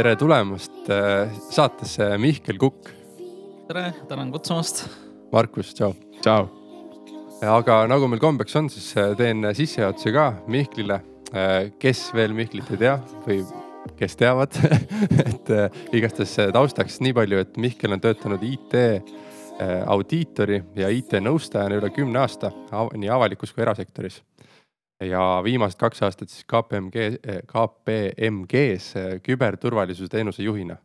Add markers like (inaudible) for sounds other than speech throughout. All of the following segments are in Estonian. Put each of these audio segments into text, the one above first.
tere tulemast äh, saatesse Mihkel Kukk. tere, tänan kutsumast. Markus, tšau. tšau. aga nagu meil kombeks on, siis äh, teen sissejuhatuse ka Mihklile. Äh, kes veel Mihklit ei tea või kes teavad (laughs) et igastahes taustaks nii palju, et Mihkel on töötanud IT audiitori ja IT-nõustajana üle kümne aasta nii avalikus kui erasektoris ja viimased kaks aastat siis KPMG, KPMG-s küberturvalisuse teenuse juhina.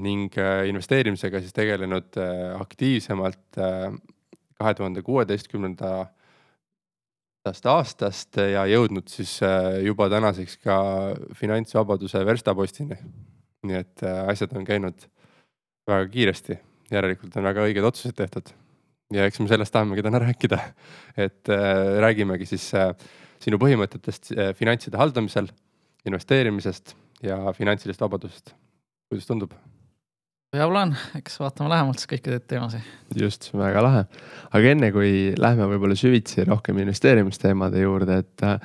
ning äh, investeerimisega siis tegelenud aktiivsemalt kahe tuhande kuueteistkümnenda aastast ja jõudnud siis juba tänaseks ka finantsvabaduse verstapostini. nii et asjad on käinud väga kiiresti, järelikult on väga õiged otsused tehtud ja eks me sellest tahamegi täna (laughs) rääkida. et äh, räägimegi siis äh, sinu põhimõtetest äh, finantside haldamisel, investeerimisest ja finantsilisest vabadusest. kuidas tundub? hea plaan, eks vaatame lähemalt siis kõiki neid teemasid. just, väga lahe. aga enne kui lähme võib-olla süvitsi rohkem investeerimisteemade juurde, et äh,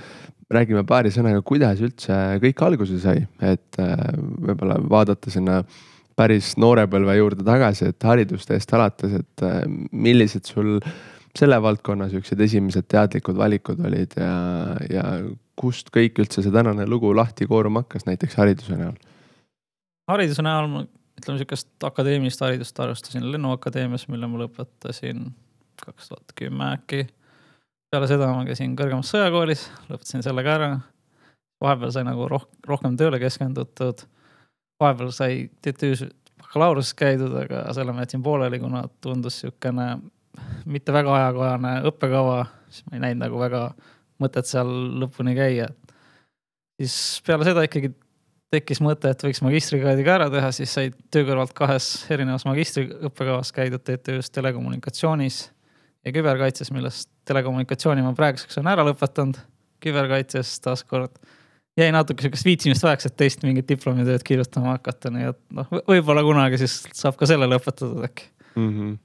räägime paari sõnaga, kuidas üldse kõik alguse sai, et äh, võib-olla vaadata sinna äh, päris noorepõlve juurde tagasi, et haridustest alates, et äh, millised sul selle valdkonna siuksed esimesed teadlikud valikud olid ja, ja kust kõik üldse see tänane lugu lahti kooruma hakkas, näiteks hariduse näol? hariduse näol ma ütleme sihukest akadeemilist haridust alustasin Lennuakadeemias, mille ma lõpetasin kaks tuhat kümme äkki. peale seda ma käisin kõrgemas sõjakoolis, lõpetasin selle ka ära. vahepeal sai nagu roh rohkem tööle keskendutud vahepeal sai TTÜ-s bakalaureuse käidud, aga selle ma jätsin pooleli, kuna tundus sihukene mitte väga ajakohane õppekava, siis ma ei näinud nagu väga mõtet seal lõpuni käia. siis peale seda ikkagi tekkis mõte, et võiks magistrikraadi ka ära teha, siis sai töö kõrvalt kahes erinevas magistriõppekavas käidud TTÜ-s telekommunikatsioonis ja küberkaitses, millest telekommunikatsiooni ma praeguseks olen ära lõpetanud. küberkaitses taaskord jäi natuke sihukest viitsimist vajaks, et teist mingit diplomitööd kirjutama hakata, nii et noh, võib-olla kunagi siis saab ka selle lõpetatud äkki mm. -hmm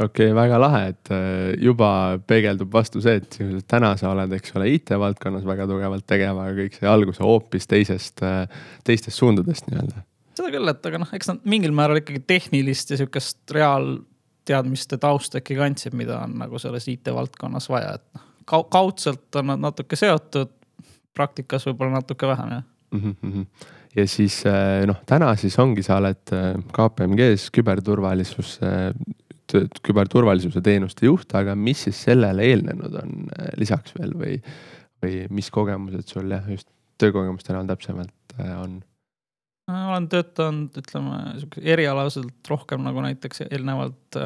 okei okay,, väga lahe, et äh, juba peegeldub vastu see, et täna sa oled, eks ole, IT-valdkonnas väga tugevalt tegev, aga kõik sai alguse hoopis teisest, äh, teistest suundadest nii-öelda. seda küll, et aga noh, eks nad mingil määral ikkagi tehnilist ja sihukest reaalteadmiste tausta ikkagi kandsid, mida on nagu selles IT-valdkonnas vaja, et noh, kaudselt on nad natuke seotud praktikas võib-olla natuke vähem jah mm. -hmm. ja siis äh, noh, täna siis ongi, sa oled äh, KPMG-s küberturvalisus, küberturvalisuse teenuste juht, aga mis siis sellele eelnenud on lisaks veel või, või mis kogemused sul jah, just töökogemuste näol täpsemalt on? olen töötanud, ütleme sihuke erialaselt rohkem nagu näiteks eelnevalt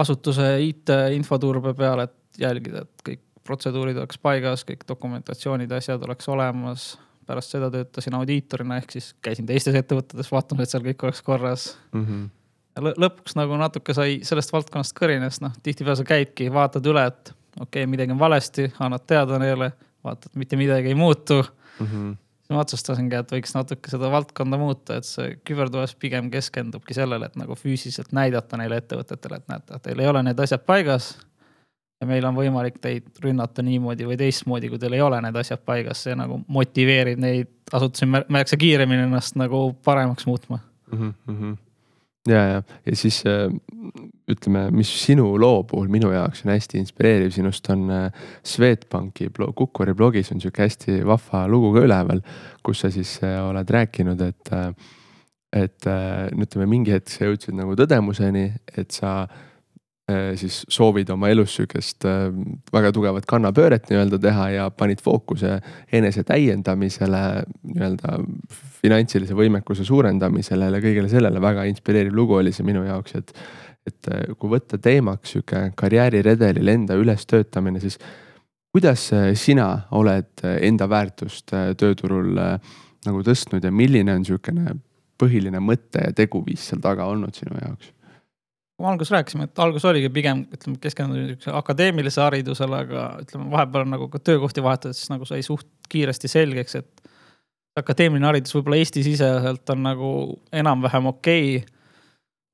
asutuse IT infoturbe peal, et jälgida, et kõik protseduurid oleks paigas, kõik dokumentatsioonid, asjad oleks olemas. pärast seda töötasin audiitorina ehk siis käisin teistes ettevõtetes vaatamas, et seal kõik oleks korras mm. -hmm. lõpuks nagu natuke sai sellest valdkonnast kõrines, noh tihtipeale sa käidki, vaatad üle, et okei okay,, midagi on valesti, annad teada neile, vaatad, mitte midagi ei muutu mm. -hmm siis ma otsustasingi, et võiks natuke seda valdkonda muuta, et see küberturvalisus pigem keskendubki sellele, et nagu füüsiliselt näidata neile ettevõtetele, et näete, teil ei ole need asjad paigas ja meil on võimalik teid rünnata niimoodi või teistmoodi, kui teil ei ole need asjad paigas, see nagu motiveerib neid asutusi märksa kiiremini ennast nagu paremaks muutma mm. -hmm. ja, ja, ja siis äh, ütleme, mis sinu loo puhul minu jaoks on hästi inspireeriv sinust on äh, Swedbanki blog, Kukkuri blogis on sihuke hästi vahva lugu ka üleval, kus sa siis äh, oled rääkinud, et, et ütleme mingi hetk sa jõudsid nagu tõdemuseni, et sa Äh, siis soovid oma elus sihukest äh, väga tugevat kannapööret nii-öelda teha ja panid fookuse enese täiendamisele, nii-öelda finantsilise võimekuse suurendamisele ja kõigele sellele. väga inspireeriv lugu oli see minu jaoks, et, et äh, kui võtta teemaks sihuke karjääriredelil enda ülestöötamine, siis kuidas sina oled enda väärtust tööturul nagu tõstnud ja milline on sihukene põhiline mõte ja teguviis seal taga olnud sinu jaoks? Alguses rääkisime, et algus oligi pigem ütleme, keskendunud niisugusele akadeemilisele haridusele, aga ütleme, vahepeal nagu ka töökohti vahetades, nagu sai suht kiiresti selgeks, et akadeemiline haridus võib-olla Eesti-siseselt on nagu enam-vähem okei okay,.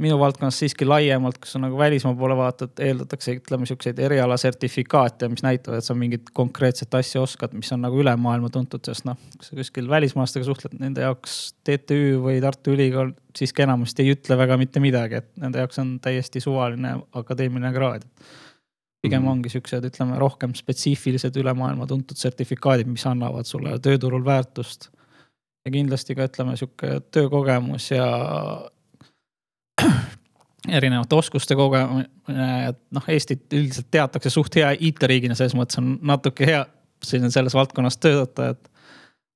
Minu valdkonnas siiski laiemalt, kus on nagu välismaa poole vaatad, eeldatakse, ütleme siukseid erialasertifikaate, mis näitavad, et sa mingit konkreetset asja oskad, mis on nagu üle maailma tuntud, sest noh, kui sa kuskil välismaalastega suhtled, nende jaoks TTÜ või Tartu Ülikool siiski enamasti ei ütle väga mitte midagi, et nende jaoks on täiesti suvaline akadeemiline kraad. pigem mm -hmm. ongi siuksed, ütleme rohkem spetsiifilised üle maailma tuntud sertifikaadid, mis annavad sulle tööturul väärtust. ja kindlasti ka ütleme sihuke töökogemus ja (clears throat) erinevate oskuste kogemine, et noh, Eestit üldiselt teatakse suht hea IT-riigina, selles mõttes on natuke hea selline selles valdkonnas töötada, et.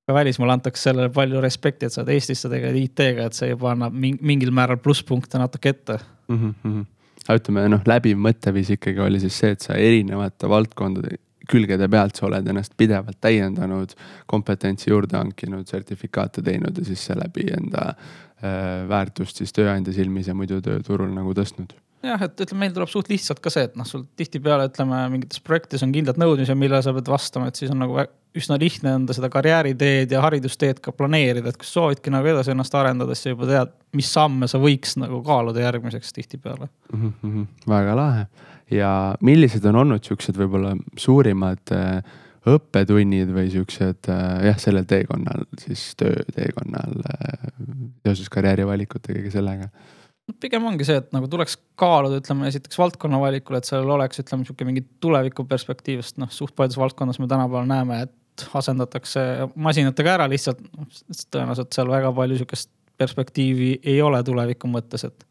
ka välismaal antakse sellele palju respekti, et sa oled Eestis, sa tegeled IT-ga, et see juba annab mingil määral plusspunkte natuke ette mm. -hmm. aga ütleme noh, läbiv mõtteviis ikkagi oli siis see, et sa erinevate valdkondade külgede pealt sa oled ennast pidevalt täiendanud, kompetentsi juurde hankinud, sertifikaate teinud ja siis seeläbi enda Äh, väärtust siis tööandja silmis ja muidu tööturul nagu tõstnud. Jah, et ütleme, meil tuleb suht lihtsalt ka see, et noh, sul tihtipeale ütleme mingites projektides on kindlad nõudmised, millele sa pead vastama, et siis on nagu üsna lihtne enda seda karjääriteed ja haridusteed ka planeerida, et kui soovidki nagu edasi ennast arendada, siis sa juba tead, mis samme sa võiks nagu kaaluda järgmiseks tihtipeale. Mm. -hmm, väga lahe. Ja millised on olnud siuksed võib-olla suurimad äh, õppetunnid või siuksed äh, jah, sellel teekonnal siis tööteekonnal äh, seoses karjäärivalikute kõige sellega? pigem ongi see, et nagu tuleks kaaluda, ütleme esiteks valdkonna valikul, et sellel oleks, ütleme sihuke mingi tulevikuperspektiiv, sest noh, suht paljudes valdkonnas me tänapäeval näeme, et asendatakse masinatega ära lihtsalt. tõenäoliselt seal väga palju sihukest perspektiivi ei ole tuleviku mõttes, et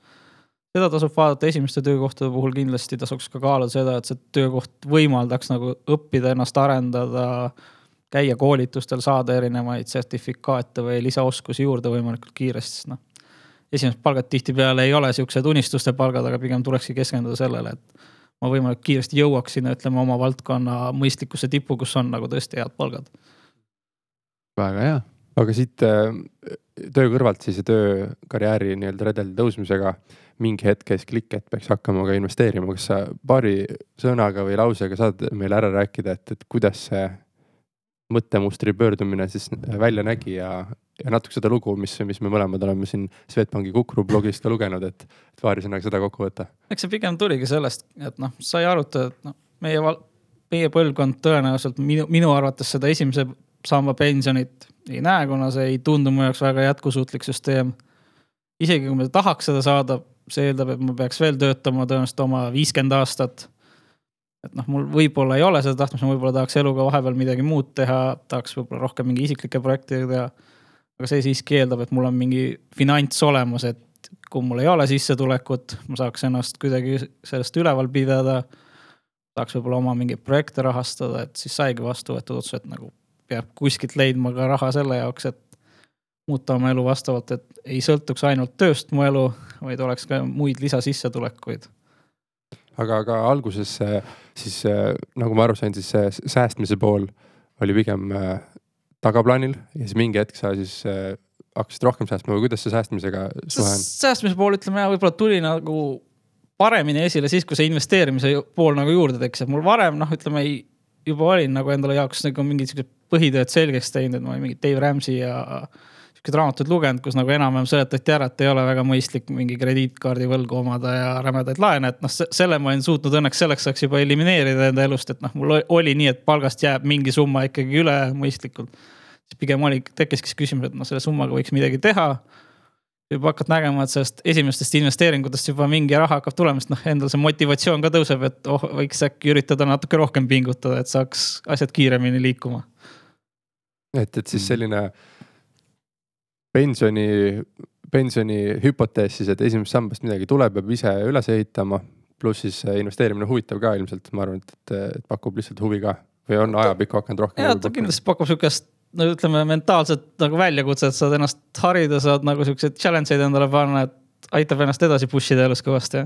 seda tasub vaadata esimeste töökohtade puhul kindlasti tasuks ka kaaluda seda, et see töökoht võimaldaks nagu õppida, ennast arendada, käia koolitustel, saada erinevaid sertifikaate või lisaoskusi juurde võimalikult kiiresti, sest noh. esimesed palgad tihtipeale ei ole siuksed unistuste palgad, aga pigem tulekski keskenduda sellele, et ma võimalikult kiiresti jõuaks sinna, ütleme oma valdkonna mõistlikkuse tippu, kus on nagu tõesti head palgad. väga hea. aga siit äh, töö kõrvalt siis ja töökarjääri nii-öelda redeli tõusmisega mingi hetk käis klikk, et peaks hakkama ka investeerima, kas sa paari sõnaga või lausega saad meile ära rääkida, et, et kuidas see mõttemustri pöördumine siis välja nägi ja, ja natuke seda lugu, mis, mis me mõlemad oleme siin Swedbanki Kukru blogist ka lugenud, et, et paari sõnaga seda kokku võtta. eks see pigem tuligi sellest, et noh, sai arutada, et noh, meie, meie põlvkond tõenäoliselt minu, minu arvates seda esimese samba pensionit ei näe, kuna see ei tundu mu jaoks väga jätkusuutlik süsteem. isegi kui me tahaks seda saada, see eeldab, et ma peaks veel töötama tõenäoliselt oma viiskümmend aastat. et noh, mul võib-olla ei ole seda tahtmist, ma võib-olla tahaks eluga vahepeal midagi muud teha, tahaks võib-olla rohkem mingi isiklikke projekte teha. aga see siiski eeldab, et mul on mingi finants olemas, et kui mul ei ole sissetulekut, ma saaks ennast kuidagi sellest üleval pidada. tahaks võib-olla oma mingeid projekte rahastada, et siis saigi vastu võetud otsus, et nagu peab kuskilt leidma ka raha selle jaoks, et muuta oma elu vastavalt, et ei sõltuks ainult tööst mu elu, vaid oleks ka muid lisasissetulekuid. aga, aga alguses siis nagu ma aru sain, siis see säästmise pool oli pigem äh, tagaplaanil ja siis mingi hetk sa siis äh, hakkasid rohkem säästma või kuidas see säästmisega suhe on? säästmise pool ütleme võib-olla tuli nagu paremini esile siis, kui see investeerimise pool nagu juurde tekkis, et mul varem noh, ütleme ei, juba olin nagu endale jaoks nagu mingid siuksed põhitööd selgeks teinud, et ma olin mingi Dave Ramsey ja siukseid raamatuid lugenud, kus nagu enam-vähem seletati ära, et ei ole väga mõistlik mingi krediitkaardi võlgu omada ja rämedaid laene, et noh, selle ma olin suutnud õnneks selleks ajaks juba elimineerida enda elust, et noh, mul oli nii, et palgast jääb mingi summa ikkagi üle mõistlikult. siis pigem oli, tekkiski küsimus, et noh, selle summaga võiks midagi teha. juba hakkad nägema, et sellest esimestest investeeringutest juba mingi raha hakkab tulema, sest noh, endal see motivatsioon ka tõuseb, et oh, võiks äkki üritada natuke rohkem pingutada, et saaks asjad kiiremini liikuma. et, et siis selline mm pensioni, pensioni hüpotees siis, et esimesest sambast midagi tuleb, peab ise üles ehitama. pluss siis investeerimine huvitav ka ilmselt, ma arvan, et, et pakub lihtsalt huvi ka või on ajapikku hakanud rohkem. ja ta kindlasti pakub sihukest no ütleme mentaalset nagu väljakutset, saad ennast harida, saad nagu siukseid challenge eid endale panna, et aitab ennast edasi push ida elus kõvasti.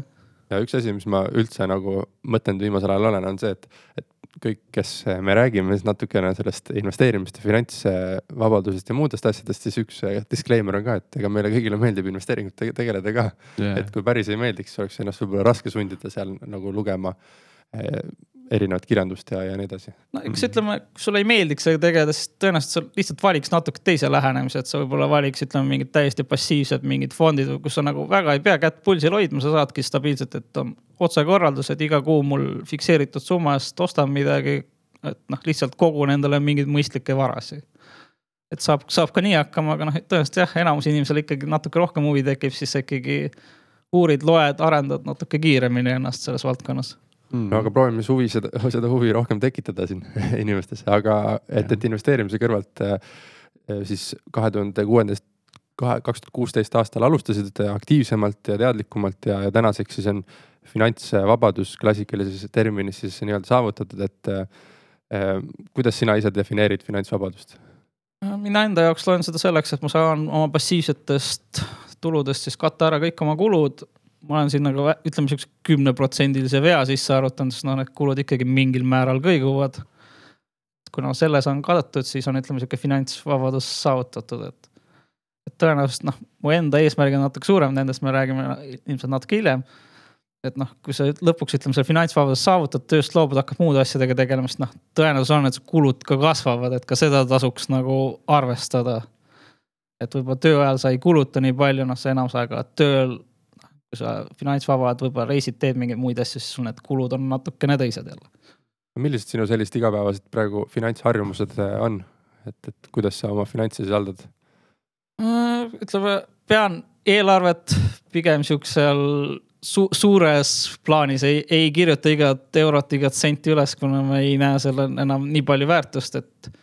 ja üks asi, mis ma üldse nagu mõtelnud viimasel ajal olen, on see, et, et kõik, kes me räägime siis natukene sellest investeerimist ja finantsvabadusest ja muudest asjadest, siis üks disclaimer on ka, et ega meile kõigile meeldib investeeringutega tegeleda ka. Yeah.. et kui päris ei meeldiks, oleks ennast võib-olla raske sundida seal nagu lugema eh, erinevat kirjandust ja, ja nii edasi. no eks ütleme, kui sulle ei meeldiks sellega tegeleda, siis tõenäoliselt sa lihtsalt valiks natuke teise lähenemise, et sa võib-olla valiks, ütleme mingid täiesti passiivsed mingid fondid, kus sa nagu väga ei pea kätt pulsil hoidma, sa saadki stabiilselt, et on otsekorraldus, et iga kuu mul fikseeritud summa eest ostan midagi. et noh, lihtsalt kogun endale mingeid mõistlikke varasid et saab, saab ka nii hakkama, aga noh, tõenäoliselt jah, enamus inimesel ikkagi natuke rohkem huvi tekib, siis sa ikkagi uurid, loed, arendad natuke kiiremini ennast selles valdkonnas mm.. no aga proovime siis huvi, seda, (laughs) seda huvi rohkem tekitada siin (laughs) inimestes, aga et, et investeerimise kõrvalt äh, siis kahe tuhande kuuendast, kahe, kaks tuhat kuusteist aastal alustasite aktiivsemalt ja teadlikumalt ja, ja tänaseks siis on finantsvabadus klassikalises terminis siis nii-öelda saavutatud, et äh, kuidas sina ise defineerid finantsvabadust? mina enda jaoks loen seda selleks, et ma saan oma passiivsetest tuludest siis katta ära kõik oma kulud. Ma olen siin nagu ütleme siukse kümneprotsendilise vea sisse arvutanud, sest noh, need kulud ikkagi mingil määral kõiguvad. kuna selles on kaetud, siis on, ütleme sihuke finantsvabadus saavutatud, et. et tõenäoliselt noh, mu enda eesmärk on natuke suurem, nendest me räägime ilmselt natuke hiljem et noh, kui sa lõpuks ütleme selle finantsvabaduse saavutad, tööst loobud, hakkad muude asjadega tegelema, siis noh, tõenäosus on, et kulud ka kasvavad, et ka seda tasuks nagu arvestada et võib-olla töö ajal sa ei kuluta nii palju, noh, sa enamus aega tööl. Kui sa finantsvaba oled, võib-olla reisid, teed mingeid muid asju, siis sul need kulud on natukene teised jälle. millised sinu sellised igapäevased praegu finantsharjumused äh, on, et, et kuidas sa oma finantse siis haldad? Äh, ütleme, pean eelarvet pigem siuksel su suures plaanis ei, ei kirjuta igat eurot, igat senti üles, kuna ma ei näe sellel enam nii palju väärtust, et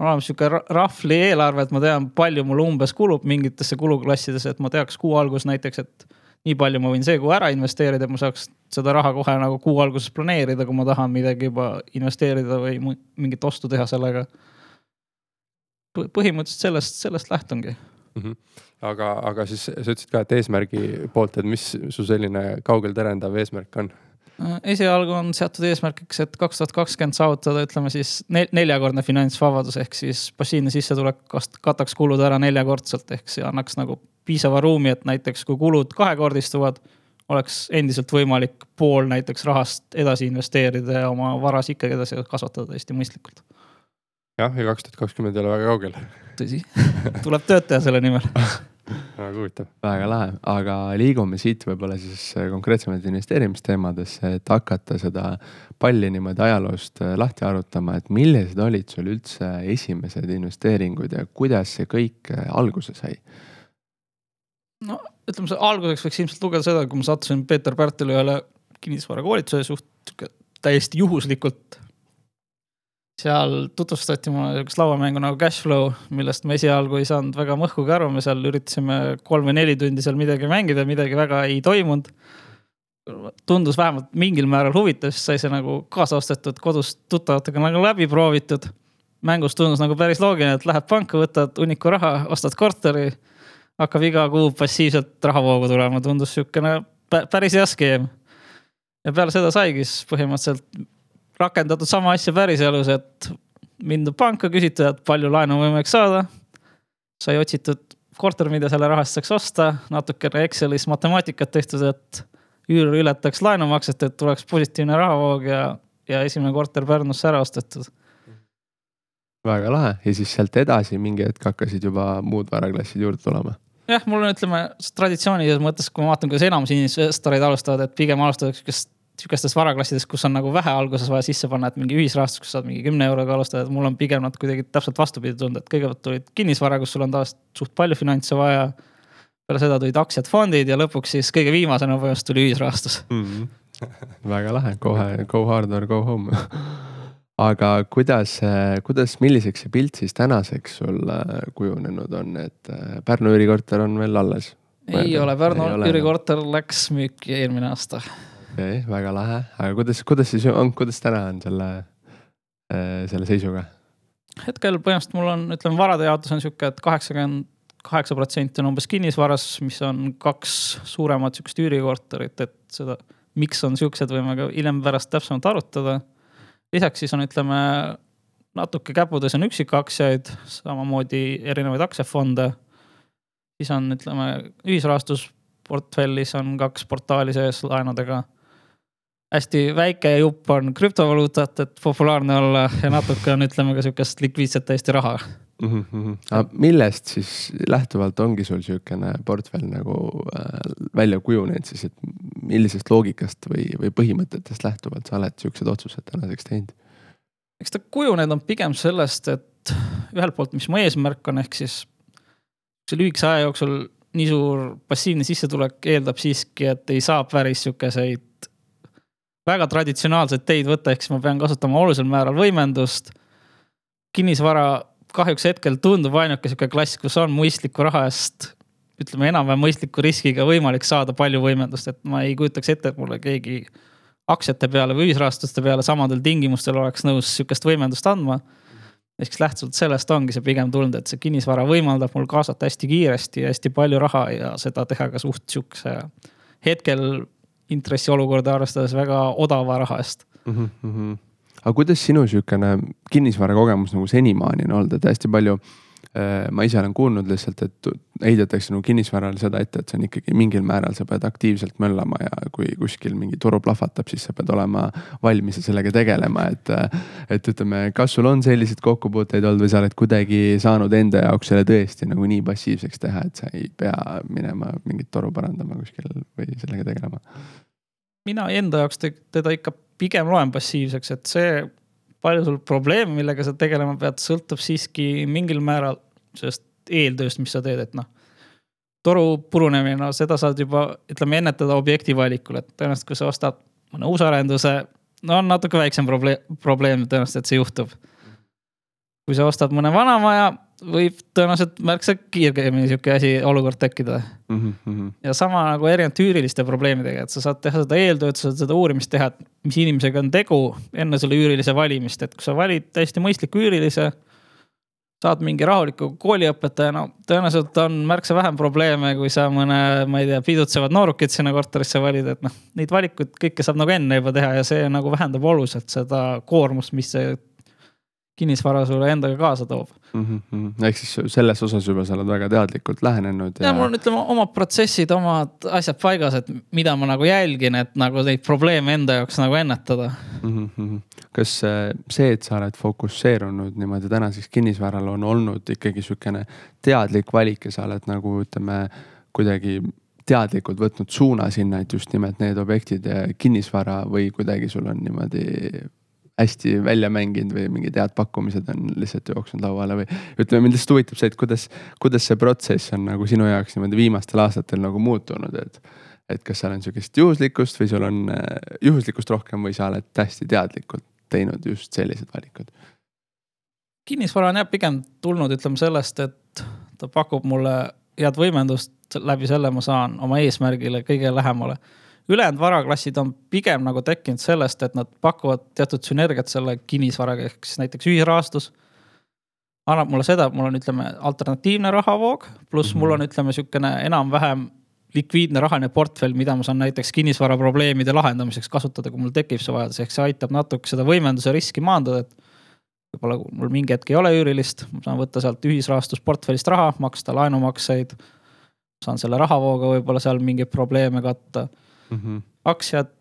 on olemas sihuke rahvli eelarve, et ma tean, palju mul umbes kulub mingitesse kuluklassidesse, et ma teaks kuu alguses näiteks, et nii palju ma võin see kuu ära investeerida, et ma saaks seda raha kohe nagu kuu alguses planeerida, kui ma tahan midagi juba investeerida või mingit ostu teha sellega. põhimõtteliselt sellest, sellest lähtungi mm. -hmm. aga, aga siis sa ütlesid ka, et eesmärgi poolt, et mis su selline kaugel terendav eesmärk on? esialgu on seatud eesmärgiks, et kaks tuhat kakskümmend saavutada, ütleme siis neljakordne finantsvabadus ehk siis passiivne sissetulek kataks kulud ära neljakordselt, ehk see annaks nagu piisava ruumi, et näiteks kui kulud kahekordistuvad, oleks endiselt võimalik pool näiteks rahast edasi investeerida ja oma varas ikkagi edasi kasvatada hästi mõistlikult. jah, ja kaks tuhat kakskümmend ei ole väga kaugel. tõsi, tuleb tööd teha selle nimel väga huvitav. väga lahe, aga liigume siit võib-olla siis konkreetsemalt investeerimisteemadesse, et hakata seda palli niimoodi ajaloost lahti arutama, et millised olid sul üldse esimesed investeeringud ja kuidas see kõik alguse sai? No ütleme, alguseks võiks ilmselt lugeda seda, kui ma sattusin Peeter Pärteli ühele kinnisvarakoolituse suht täiesti juhuslikult seal tutvustati mulle sihukest lauamängu nagu Cashflow, millest ma esialgu ei saanud väga mõhkugi aru, me seal üritasime kolm või neli tundi seal midagi mängida, midagi väga ei toimunud. tundus vähemalt mingil määral huvitav, siis sai see nagu kaasa ostetud, kodus tuttavatega nagu läbi proovitud. mängus tundus nagu päris loogiline, et lähed panka, võtad hunniku raha, ostad korteri. Hakkab iga kuu passiivselt rahavoogu tulema, tundus sihukene päris hea skeem. ja peale seda saigi siis põhimõtteliselt rakendatud sama asja päriselus, et mindud panka, küsitud, et palju laenu on võimalik saada. sai otsitud korter, mida selle raha eest saaks osta, natukene Excelis matemaatikat tehtud, et üür ületaks laenumakset, et tuleks positiivne rahavoog ja, ja esimene korter Pärnusse ära ostetud. väga lahe ja siis sealt edasi mingi hetk hakkasid juba muud varaklassid juurde tulema jah, mul on, ütleme traditsioonilises mõttes, kui ma vaatan, kuidas enamus investoreid alustavad, et pigem alustatakse sihukest sihukestes varaklassides, kus on nagu vähe alguses vaja sisse panna, et mingi ühisrahastus, kus saad mingi kümne euroga alustada, et mul on pigem nad kuidagi täpselt vastupidi tunda, et kõigepealt tulid kinnisvara, kus sul on tavaliselt suht palju finantse vaja. peale seda tulid aktsiad, fondid ja lõpuks siis kõige viimasena põhimõtteliselt tuli ühisrahastus mm. -hmm. (laughs) väga lahe, kohe go hard or go home (laughs) aga kuidas, kuidas, milliseks see pilt siis tänaseks sul äh, kujunenud on, et äh, Pärnu üürikorter on veel alles? ei ole, Pärnu üürikorter läks müüki eelmine aasta okei okay,, väga lahe, aga kuidas, kuidas siis on, kuidas täna on selle, äh, selle seisuga? hetkel põhimõtteliselt mul on, ütleme, varade jaotus on sihuke, et kaheksakümmend kaheksa protsenti on umbes kinnisvaras, mis on kaks suuremat sihukest üürikorterit, et seda, miks on siuksed, võime ka hiljem pärast täpsemalt arutada. Lisaks siis on, ütleme, natuke käpudes on üksikaktsiaid, samamoodi erinevaid aktsiafonde. siis on, ütleme, ühisrahastusportfellis on kaks portaali sees laenudega hästi väike jupp on krüptovaluutat, et populaarne olla ja natuke on, ütleme ka sihukest likviidset Eesti raha mm. -hmm. aga millest siis lähtuvalt ongi sul sihukene portfell nagu äh, välja kujunenud siis, et millisest loogikast või, või põhimõtetest lähtuvalt sa oled siuksed otsused tänaseks teinud? eks ta kujunenud on pigem sellest, et ühelt poolt, mis mu eesmärk on, ehk siis see lühikese aja jooksul nii suur passiivne sissetulek eeldab siiski, et ei saa päris sihukeseid väga traditsionaalseid teid võtta, ehk siis ma pean kasutama olulisel määral võimendust. kinnisvara kahjuks hetkel tundub ainuke sihuke klass, kus on mõistliku raha eest, ütleme enam-vähem mõistliku riskiga võimalik saada palju võimendust, et ma ei kujutaks ette, et mulle keegi aktsiate peale või ühisrahastuste peale samadel tingimustel oleks nõus sihukest võimendust andma ehk siis lähtuvalt sellest ongi see pigem tulnud, et see kinnisvara võimaldab mul kaasata hästi kiiresti ja hästi palju raha ja seda teha ka suht sihukese hetkel intressiolukorda arvestades väga odava raha eest mm. -hmm. aga kuidas sinu sihukene kinnisvara kogemus nagu senimaani on olnud, et hästi palju ma ise olen kuulnud lihtsalt, et heidetakse nagu kinnisvarale seda ette, et see on ikkagi mingil määral, sa pead aktiivselt möllama ja kui kuskil mingi turu plahvatab, siis sa pead olema valmis ja sellega tegelema, et. et ütleme, kas sul on selliseid kokkupuuteid olnud või sa oled kuidagi saanud enda jaoks selle tõesti nagu nii passiivseks teha, et sa ei pea minema mingit toru parandama kuskil või sellega tegelema? mina enda jaoks teda ikka pigem loen passiivseks, et see palju sul probleeme, millega sa tegelema pead, sõltub siiski mingil määral sellest eeltööst, mis sa teed, et noh. toru purunemine, no seda saad juba, ütleme, ennetada objekti valikul, et tõenäoliselt, kui sa ostad mõne uusarenduse, no on natuke väiksem probleem, probleem tõenäoliselt, et see juhtub. Kui sa ostad mõne vana maja võib tõenäoliselt märksa kiiremini sihuke asi, olukord tekkida mm. -hmm. ja sama nagu erinevate üüriliste probleemidega, et sa saad teha seda eeltööd, sa saad seda uurimist teha, et mis inimesega on tegu enne selle üürilise valimist, et kui sa valid täiesti mõistliku üürilise. saad mingi rahuliku kooliõpetaja, no tõenäoliselt on märksa vähem probleeme, kui sa mõne, ma ei tea, pidutsevad noorukit sinna korterisse valid, et noh. Neid valikuid kõike saab nagu enne juba teha ja see nagu vähendab oluliselt seda koormust, mis see kinnisvara sulle endaga kaasa toob mm. -hmm. ehk siis selles osas juba sa oled väga teadlikult lähenenud. ja, ja mul on, ütleme, omad protsessid, omad asjad paigas, et mida ma nagu jälgin, et nagu neid probleeme enda jaoks nagu ennetada mm. -hmm. kas äh, see, et sa oled fokusseerunud niimoodi tänaseks kinnisvarale, on olnud ikkagi sihukene teadlik valik ja sa oled nagu ütleme kuidagi teadlikult võtnud suuna sinna, et just nimelt need objektid ja kinnisvara või kuidagi sul on niimoodi hästi välja mänginud või mingid head pakkumised on lihtsalt jooksnud lauale või. ütleme, mind lihtsalt huvitab see, et kuidas, kuidas see protsess on nagu sinu jaoks niimoodi viimastel aastatel nagu muutunud, et. et kas seal on sihukest juhuslikkust või sul on äh, juhuslikkust rohkem või sa oled hästi teadlikult teinud just sellised valikud? kinnisvara on jah pigem tulnud, ütleme sellest, et ta pakub mulle head võimendust, läbi selle ma saan oma eesmärgile kõige lähemale ülejäänud varaklassid on pigem nagu tekkinud sellest, et nad pakuvad teatud sünergiat selle kinnisvaraga, ehk siis näiteks ühisrahastus. annab mulle seda, et mul on, ütleme, alternatiivne rahavoog, pluss mm -hmm. mul on, ütleme, sihukene enam-vähem likviidne rahaline portfell, mida ma saan näiteks kinnisvara probleemide lahendamiseks kasutada, kui mul tekib see vajadus, ehk see aitab natuke seda võimenduse riski maandada, et. võib-olla mul mingi hetk ei ole üürilist, ma saan võtta sealt ühisrahastusportfellist raha, maksta laenumakseid. saan selle rahavooga võib-olla seal mingeid probleeme katta mm. -hmm. aktsiad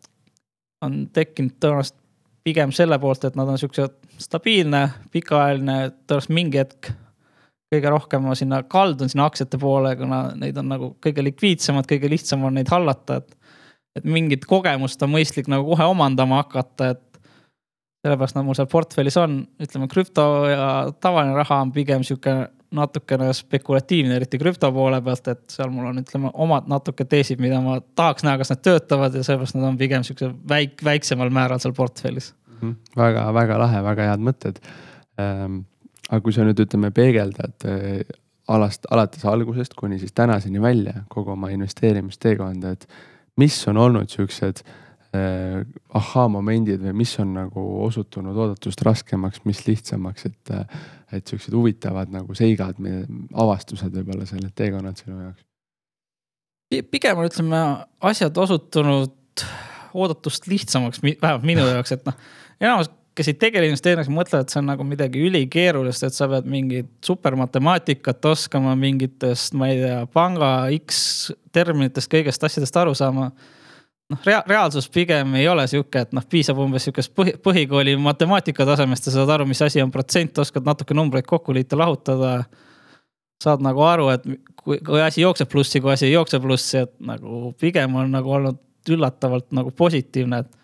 on tekkinud tõenäoliselt pigem selle poolt, et nad on siuksed stabiilne, pikaajaline, tõenäoliselt mingi hetk kõige rohkem ma sinna kaldun sinna aktsiate poole, kuna neid on nagu kõige likviidsemad, kõige lihtsam on neid hallata, et. et mingit kogemust on mõistlik nagu kohe omandama hakata, et sellepärast nad mul seal portfellis on, ütleme krüpto ja tavaline raha on pigem sihuke natukene spekulatiivne, eriti krüpto poole pealt, et seal mul on, ütleme, omad natuke teesid, mida ma tahaks näha, kas need töötavad ja sellepärast nad on pigem siukse väik-, väiksemal määral seal portfellis mm. -hmm. väga, väga lahe, väga head mõtted ähm,. aga kui sa nüüd ütleme, peegeldad äh, alast, alates algusest kuni siis tänaseni välja kogu oma investeerimisteekonda, et mis on olnud siuksed äh, ahhaa-momendid või mis on nagu osutunud oodatust raskemaks, mis lihtsamaks, et äh, et siuksed huvitavad nagu seigad, avastused võib-olla sellel teekonnal sinu jaoks? pigem on, ütleme, asjad osutunud oodatust lihtsamaks, vähemalt minu (laughs) jaoks, et noh, enamus, kes ei tegele investeerimisega, mõtlevad, et see on nagu midagi ülikeerulist, et sa pead mingit supermatemaatikat oskama mingitest, ma ei tea, panga X terminitest, kõigest asjadest aru saama. Noh rea, reaalsus pigem ei ole sihuke, et noh, piisab umbes sihukest põhi, põhikooli matemaatika tasemest ja saad aru, mis asi on protsent, oskad natuke numbreid kokku liita, lahutada. saad nagu aru, et kui, kui asi jookseb plussi, kui asi ei jookse plussi, et nagu pigem on nagu olnud üllatavalt nagu positiivne, et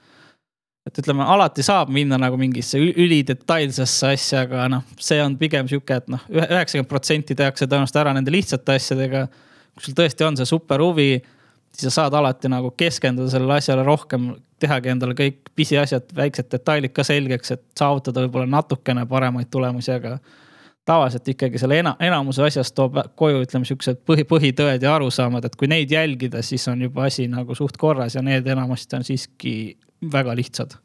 et ütleme, alati saab minna nagu mingisse ülidetailsesse asja, aga noh, see on pigem sihuke, et noh, üheksakümmend protsenti tehakse tõenäoliselt ära nende lihtsate asjadega. kui sul tõesti on see super huvi, sa saad alati nagu keskenduda sellele asjale rohkem, tehagi endale kõik pisiasjad, väiksed detailid ka selgeks, et saavutada võib-olla natukene paremaid tulemusi, aga tavaliselt ikkagi selle ena-, enamuse asjast toob koju, ütleme siuksed põhi, põhitõed ja arusaamad, et kui neid jälgida, siis on juba asi nagu suht korras ja need enamasti on siiski väga lihtsad.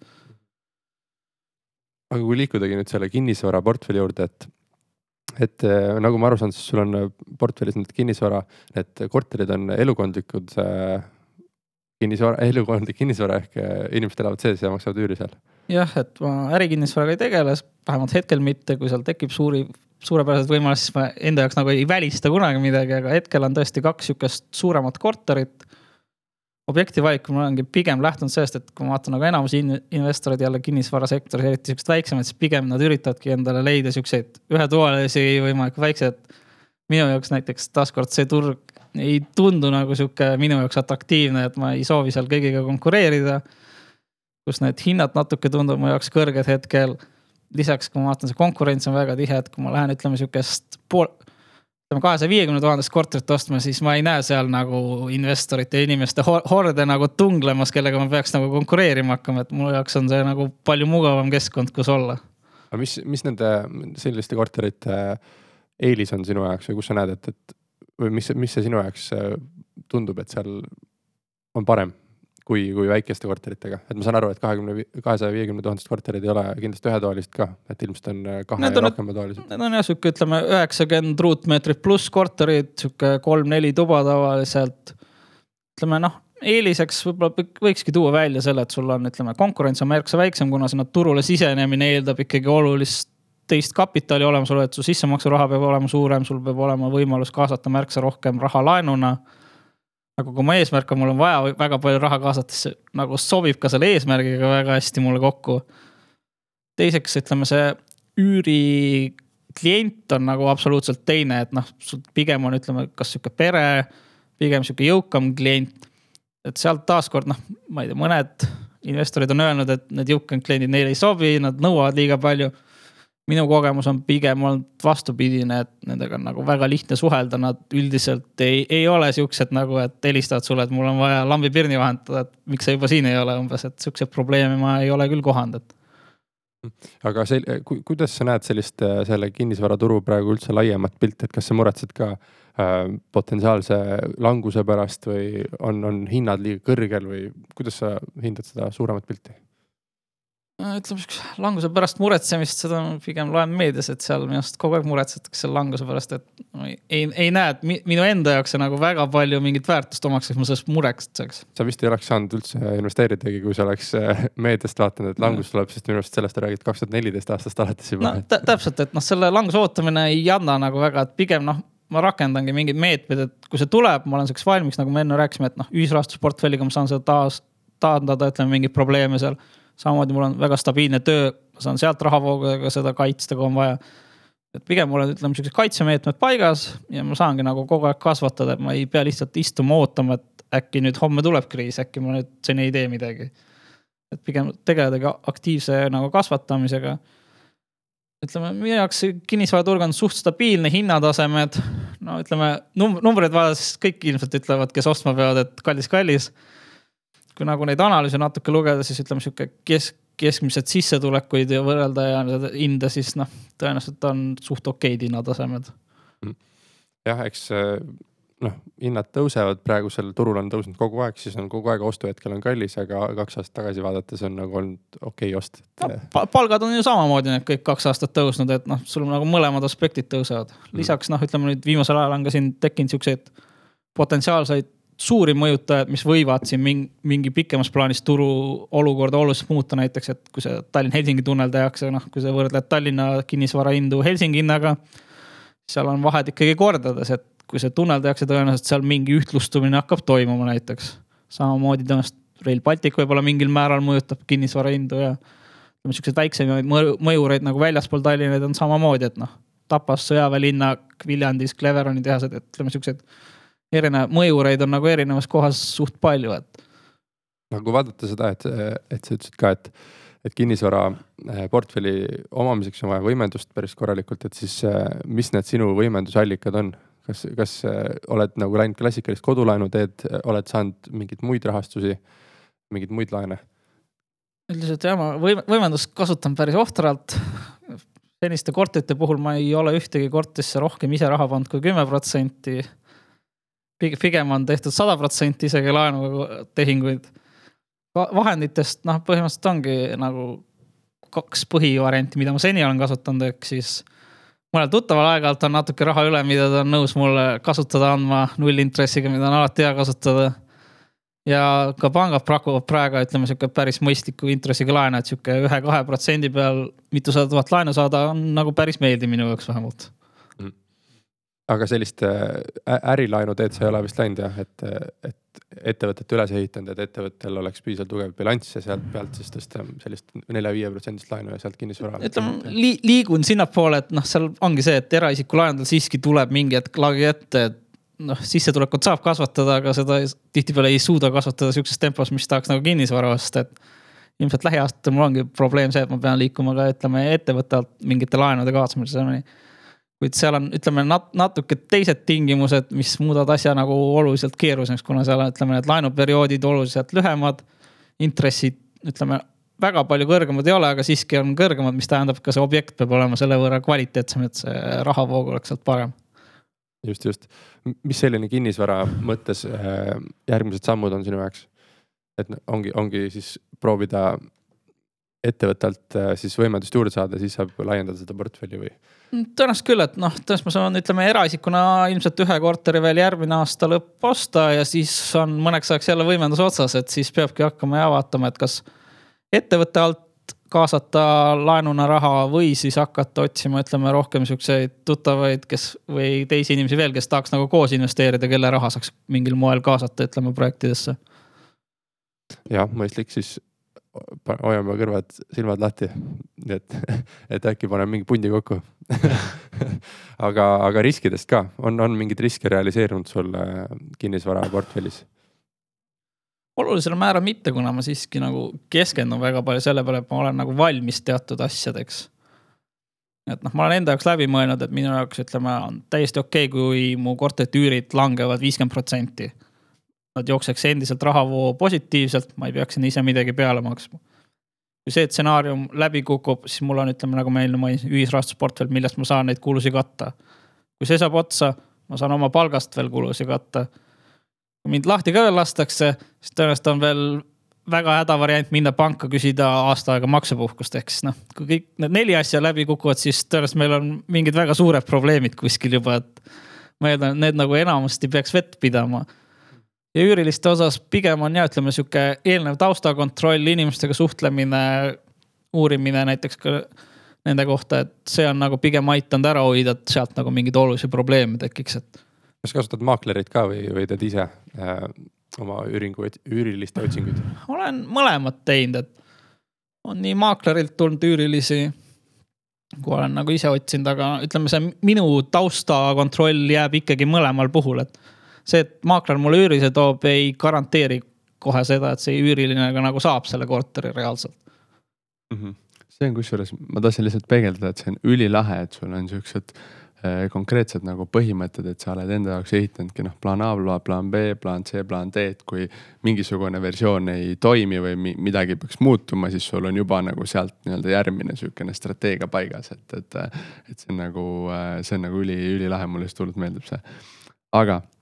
aga kui liikudagi nüüd selle kinnisvaraportfelli juurde, et, et eh, nagu ma aru saan, siis sul on eh, portfellis nüüd kinnisvara, need korterid on elukondlikud äh, kinnisvara, (laughs) elukondlik kinnisvara ehk inimesed elavad sees ja maksavad üüri seal. jah, et ma ärikinnisvaraga ei tegele, vähemalt hetkel mitte, kui seal tekib suuri, suurepärased võimalused, siis ma enda jaoks nagu ei välista kunagi midagi, aga hetkel on tõesti kaks sihukest suuremat korterit objekti valikul ma olengi pigem lähtunud sellest, et kui ma vaatan nagu enamus investoreid jälle kinnisvarasektoris, eriti siuksed väiksemad, siis pigem nad üritavadki endale leida siukseid ühetoalisi võimalikult väikseid. minu jaoks näiteks taaskord see turg ei tundu nagu sihuke minu jaoks atraktiivne, et ma ei soovi seal kõigiga konkureerida. kus need hinnad natuke tunduvad mu jaoks kõrged hetkel. lisaks, kui ma vaatan, see konkurents on väga tihe, et kui ma lähen, ütleme sihukest pool ütleme kahesaja viiekümne tuhandest korterit ostma, siis ma ei näe seal nagu investorite ja inimeste horde nagu tunglemas, kellega ma peaks nagu konkureerima hakkama, et mu jaoks on see nagu palju mugavam keskkond, kus olla. aga mis, mis nende selliste korterite eelis on sinu jaoks või kus sa näed, et, et või mis, mis see sinu jaoks tundub, et seal on parem? Kui, kui väikeste korteritega, et ma saan aru, et kahekümne, kahesaja viiekümne tuhandest korterid ei ole kindlasti ühetoalised ka, et ilmselt on äh, kahe need ja rohkematoalised. Need on jah, sihuke ütleme üheksakümmend ruutmeetrit pluss korterid, sihuke kolm-neli tuba tavaliselt. ütleme noh, eeliseks võib-olla võikski tuua välja selle, et sul on, ütleme, konkurents on märksa väiksem, kuna sinna turule sisenemine eeldab ikkagi olulist teist kapitali olemasolu, et su sissemaksuraha peab olema suurem, sul peab olema võimalus kaasata märksa rohkem raha laenuna nagu kui mu eesmärk on, mul on vaja väga palju raha kaasata, siis nagu sobib ka selle eesmärgiga väga hästi mulle kokku. teiseks ütleme, see üüri klient on nagu absoluutselt teine, et noh, sul pigem on, ütleme, kas sihuke pere, pigem sihuke jõukam klient. et sealt taaskord noh, ma ei tea, mõned investorid on öelnud, et need jõukamad kliendid neile ei sobi, nad nõuavad liiga palju minu kogemus on pigem olnud vastupidine, et nendega on nagu väga lihtne suhelda, nad üldiselt ei, ei ole siuksed nagu, et helistavad sulle, et mul on vaja lambipirni vahetada, et miks sa juba siin ei ole umbes, et siukseid probleeme ma ei ole küll kohanud, et aga ku, kuidas sa näed sellist, selle kinnisvaraturu praegu üldse laiemat pilti, et kas sa muretsed ka äh, potentsiaalse languse pärast või on, on hinnad liiga kõrgel või kuidas sa hindad seda suuremat pilti? Ütleme siukse languse pärast muretsemist, seda ma pigem loen meedias, et seal minu arust kogu aeg muretsetakse selle languse pärast, et no, ei, ei näe, et minu enda jaoks see nagu väga palju mingit väärtust omaks, et ma sellest muretseks. sa vist ei oleks saanud üldse investeeridagi, kui sa oleks äh, meediast vaadanud, et langus tuleb, sest minu arust sellest räägid kaks tuhat neliteist aastast alates juba. no täpselt, et noh, selle languse ootamine ei anna nagu väga, et pigem noh ma rakendangi mingeid meetmeid, et kui see tuleb, ma olen selleks valmis, nagu me enne rääkisime, et noh, ühisrahastusportfelliga ma saan seda taas taandada, ütleme mingeid probleeme seal samamoodi mul on väga stabiilne töö, ma saan sealt rahavoogudega seda kaitsta, kui on vaja. et pigem mul on, ütleme siuksed kaitsemeetmed paigas ja ma saangi nagu kogu aeg kasvatada, et ma ei pea lihtsalt istuma ootama, et äkki nüüd homme tuleb kriis, äkki ma nüüd seni ei tee midagi. et pigem tegeledagi aktiivse nagu kasvatamisega. ütleme, minu jaoks kinnisvaraturg on suht stabiilne, hinnatasemed, no ütleme num numbreid vaadates kõik ilmselt ütlevad, kes ostma peavad, et kallis-kallis kui nagu neid analüüse natuke lugeda, siis ütleme sihuke kesk, keskmised sissetulekuid ja võrrelda ja hinda, siis noh, tõenäoliselt on suht okeid hinnatasemed. Mm. jah, eks noh, hinnad tõusevad, praegusel turul on tõusnud kogu aeg, siis on kogu aeg ostuhetkel on kallis, aga kaks aastat tagasi vaadates on nagu olnud okei okay ost et... no,. palgad on ju samamoodi need kõik kaks aastat tõusnud, et noh, sul nagu mõlemad aspektid tõusevad. Mm. lisaks noh, ütleme nüüd viimasel ajal on ka siin tekkinud siukseid potentsiaalseid suuri mõjutajaid, mis võivad siin mingi, mingi pikemas plaanis turu olukorda oluliselt muuta, näiteks, et kui see Tallinn-Helsingi tunnel tehakse, noh, kui sa võrdled Tallinna kinnisvara hindu Helsingi hinnaga. seal on vahed ikkagi kordades, et kui see tunnel tehakse, tõenäoliselt seal mingi ühtlustumine hakkab toimuma näiteks. samamoodi tõenäoliselt Rail Baltic võib-olla mingil määral mõjutab kinnisvara hindu ja ütleme, siukseid väiksemaid mõju- mõjureid nagu väljaspool Tallinnaid on samamoodi, et noh, Tapas, sõjaväelinnak, Viljandis, Cleveroni tehased, et ütleme, siukseid erinevaid mõjureid on nagu erinevas kohas suht palju, et aga kui vaadata seda, et, et sa ütlesid ka, et, et kinnisvara eh, portfelli omamiseks on vaja võimendust päris korralikult, et siis eh, mis need sinu võimendusallikad on? kas, kas eh, oled nagu läinud klassikalist kodulaenu teed, oled saanud mingeid muid rahastusi, mingeid muid laene? üldiselt jah, ma võim-, võimendust kasutan päris ohtralt. seniste korterite puhul ma ei ole ühtegi korterisse rohkem ise raha pannud kui kümme protsenti. Pigem on tehtud sada protsenti isegi laenuga tehinguid. vahenditest noh, põhimõtteliselt ongi nagu kaks põhivarianti, mida ma seni olen kasutanud, ehk siis mõnel tuttaval aeg-ajalt on natuke raha üle, mida ta on nõus mulle kasutada andma nullintressiga, mida on alati hea kasutada ja ka pangad pakuvad praegu, ütleme sihuke päris mõistliku intressiga laenu, et sihuke ühe-kahe protsendi peal mitusada tuhat laenu saada on nagu päris meeldiv minu jaoks vähemalt. Aga sellist äh, ärilaenu teed sa ei ole vist läinud jah, et, et ettevõtet üles ehitanud, et ettevõttel oleks piisavalt tugev bilanss ja sealt pealt siis tõsta sellist nelja-viie protsendist laenu ja sealt kinnisvara. ütleme li, liigun sinnapoole, et noh, seal ongi see, et eraisiku laenudel siiski tuleb mingi hetk lagi ette, et noh, sissetulekut saab kasvatada, aga seda tihtipeale ei suuda kasvatada sihukeses tempos, mis tahaks nagu kinnisvara osta, et. ilmselt lähiaastatel mul ongi probleem see, et ma pean liikuma ka ütleme ettevõtte alt mingite laenude kavatsemiseni. Kuid seal on, ütleme nat-, natuke teised tingimused, mis muudavad asja nagu oluliselt keerulisemaks, kuna seal on, ütleme, need laenuperioodid oluliselt lühemad. intressid, ütleme väga palju kõrgemad ei ole, aga siiski on kõrgemad, mis tähendab, ka see objekt peab olema selle võrra kvaliteetsem, et see rahavoog oleks sealt parem just, just. mis selline kinnisvara mõttes äh, järgmised sammud on sinu jaoks? et ongi, ongi siis proovida ettevõttelt äh, siis võimendust juurde saada, siis saab laiendada seda portfelli või? Mm, tõenäoliselt küll, et noh, tõenäoliselt ma saan, ütleme eraisikuna ilmselt ühe korteri veel järgmine aasta lõpp osta ja siis on mõneks ajaks jälle võimendus otsas, et siis peabki hakkama ja vaatama, et kas ettevõtte alt kaasata laenuna raha või siis hakata otsima, ütleme rohkem siukseid tuttavaid, kes või teisi inimesi veel, kes tahaks nagu koos investeerida, kelle raha saaks mingil moel kaasata, ütleme projektidesse. jah, mõistlik, siis hoiame kõrvad, silmad lahti. et, (laughs) et äkki paneme mingi pundi kokku (laughs) aga, aga riskidest ka, on, on mingeid riske realiseerunud sul kinnisvaraportfellis? olulisel määral mitte, kuna ma siiski nagu keskendun väga palju selle peale, et ma olen nagu valmis teatud asjadeks. et noh, ma olen enda jaoks läbi mõelnud, et minu jaoks ütleme, on täiesti okei okay,, kui mu korterite üürid langevad viiskümmend protsenti. Nad jookseks endiselt rahavoo positiivselt, ma ei peaks sinna ise midagi peale maksma. kui see stsenaarium läbi kukub, siis mul on, ütleme nagu ma enne mainisin, ühisrahastusportfell, millest ma saan neid kulusid katta. kui see saab otsa, ma saan oma palgast veel kulusid katta kui mind lahti ka veel lastakse, siis tõenäoliselt on veel väga hädavariant minna panka, küsida aasta aega maksepuhkust, ehk siis noh, kui kõik need neli asja läbi kukuvad, siis tõenäoliselt meil on mingid väga suured probleemid kuskil juba, et. ma eeldan, et need nagu enamasti peaks vett pidama. Ja üüriliste osas pigem on ja ütleme sihuke eelnev taustakontroll, inimestega suhtlemine, uurimine näiteks ka nende kohta, et see on nagu pigem aidanud ära hoida, et sealt nagu mingeid olulisi probleeme tekiks, et kas kasutad maaklerit ka või, või teed ise äh, oma üüringu, üüriliste otsinguid? olen mõlemat teinud, et on nii maaklerilt tulnud üürilisi, kui olen nagu ise otsinud, aga ütleme, see minu taustakontroll jääb ikkagi mõlemal puhul, et see, et maakler mulle üürilise toob, ei garanteeri kohe seda, et see üüriline ka nagu saab selle korteri reaalselt mm. -hmm. see on kusjuures, ma tahtsin lihtsalt peegeldada, et see on ülilahe, et sul on siuksed Äh, konkreetsed nagu põhimõtted, et sa oled enda jaoks ehitanudki noh, plaan A, plaan B, plaan C, plaan D, et kui mingisugune versioon ei toimi või midagi peaks muutuma, siis sul on juba nagu sealt nii-öelda järgmine sihukene strateegia paigas, et, et, et see on nagu, see on nagu üli, ülilahe, mulle just hullult meeldib see. aga äh,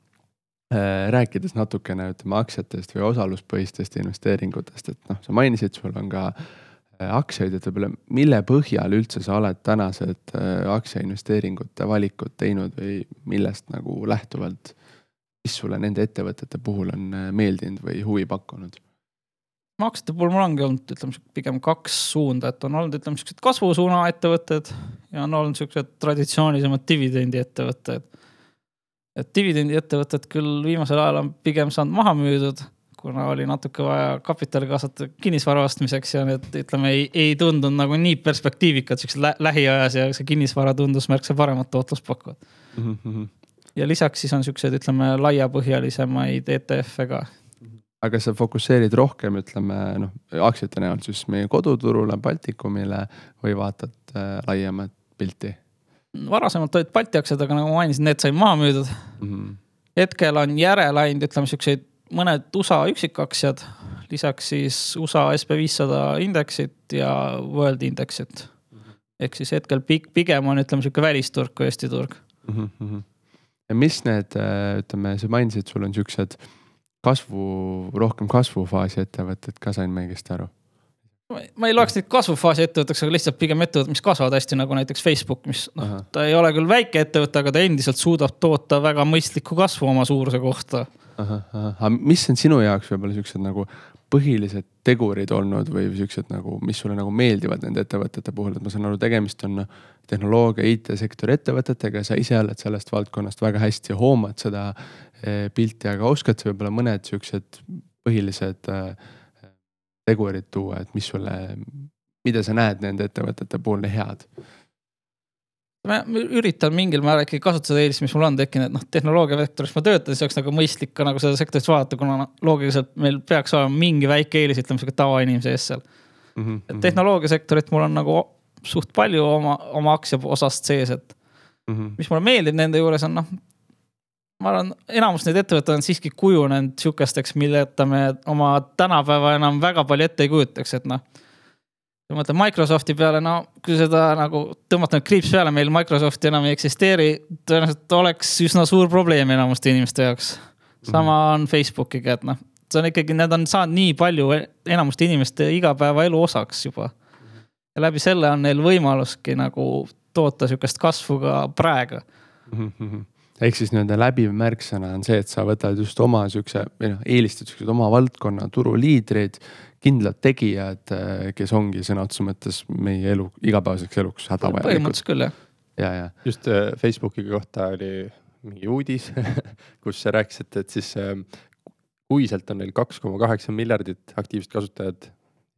rääkides natukene ütleme aktsiatest või osaluspõhistest investeeringutest, et noh, sa mainisid, sul on ka äh, Äh, aktsiaid, et võib-olla mille põhjal üldse sa oled tänased äh, aktsiainvesteeringute valikud teinud või millest nagu lähtuvalt, mis sulle nende ettevõtete puhul on äh, meeldinud või huvi pakkunud? aktsiate puhul mul ongi olnud, ütleme pigem kaks suunda, et on olnud, ütleme siuksed kasvusuuna ettevõtted ja on olnud siuksed traditsioonilisemad dividendiettevõtted. Et dividendiettevõtted küll viimasel ajal on pigem saanud maha müüdud kuna oli natuke vaja kapitali kaasata kinnisvara ostmiseks ja need ütleme, ei, ei tundunud nagu nii perspektiivikad siuksed lä lähiajas ja see kinnisvara tundus märksa paremat tootlust pakkuvat mm. -hmm. ja lisaks siis on siuksed, ütleme laiapõhjalisemaid ETF-e ka. aga sa fokusseerid rohkem, ütleme noh, aktsiate näol siis meie koduturule, Baltikumile või vaatad äh, laiemat pilti? Varasemalt olid Balti aktsiad, aga nagu ma mainisin, need sai maha müüdud mm. -hmm. hetkel on järele ainult, ütleme siukseid mõned USA üksikaktsiad, lisaks siis USA SB viissada indeksit ja World indeksit. ehk siis hetkel pigem on, ütleme sihuke välisturg kui Eesti turg mm. -hmm. ja mis need, ütleme, sa mainisid, sul on siuksed kasvu, rohkem kasvufaasi ettevõtted ka, sain ma õigesti aru? Ma ei loeks neid kasvufaasi ettevõtteks, aga lihtsalt pigem ettevõtted, mis kasvavad hästi, nagu näiteks Facebook, mis noh, ta ei ole küll väike ettevõte, aga ta endiselt suudab toota väga mõistlikku kasvu oma suuruse kohta. Aga mis on sinu jaoks võib-olla siuksed nagu põhilised tegurid olnud või siuksed nagu, mis sulle nagu meeldivad nende ettevõtete puhul, et ma saan aru, tegemist on tehnoloogia, IT-sektori ettevõtetega, sa ise oled sellest valdkonnast väga hästi, hoomad seda eh, pilti, aga oskad sa võib-olla mõned siuksed põhilised eh, tegurid tuua, et mis sulle, mida sa näed nende ettevõtete puhul head? ma üritan mingil määral ikkagi kasutada eelist, mis mul on tekkinud, et noh, tehnoloogia vektoris ma töötan, siis oleks nagu mõistlik ka nagu seda sektorit vaadata, kuna noh, loogiliselt meil peaks olema mingi väike eelis, ütleme sihuke tavainimese ees seal mm. -hmm. et tehnoloogiasektorit mul on nagu suht palju oma, oma aktsia osast sees, et mm -hmm. mis mulle meeldib nende juures on noh. Ma arvan, enamus neid ettevõtteid on siiski kujunenud sihukesteks, milleta me oma tänapäeva enam väga palju ette ei kujutaks, et noh kui mõtlen Microsofti peale, no kui seda nagu tõmmata nüüd kriips peale, meil Microsofti enam ei eksisteeri, tõenäoliselt oleks üsna suur probleem enamuste inimeste jaoks. sama mhm. on Facebookiga, et noh, see on ikkagi, need on saanud nii palju enamuste inimeste igapäevaelu osaks juba. ja läbi selle on neil võimaluski nagu toota sihukest kasvu ka praegu mm. -hmm ehk siis nii-öelda läbiv märksõna on see, et sa võtad just oma siukse või noh, eelistad siukseid oma valdkonna turuliidreid kindlad tegijad, äh, kes ongi sõna otseses mõttes meie elu, igapäevaseks eluks hädavajalikud. põhimõtteliselt küll jah. ja, ja. just äh, Facebooki kohta oli mingi uudis (laughs) kus rääkisite, et siis äh, kuiselt on neil kaks koma kaheksa miljardit aktiivset kasutajat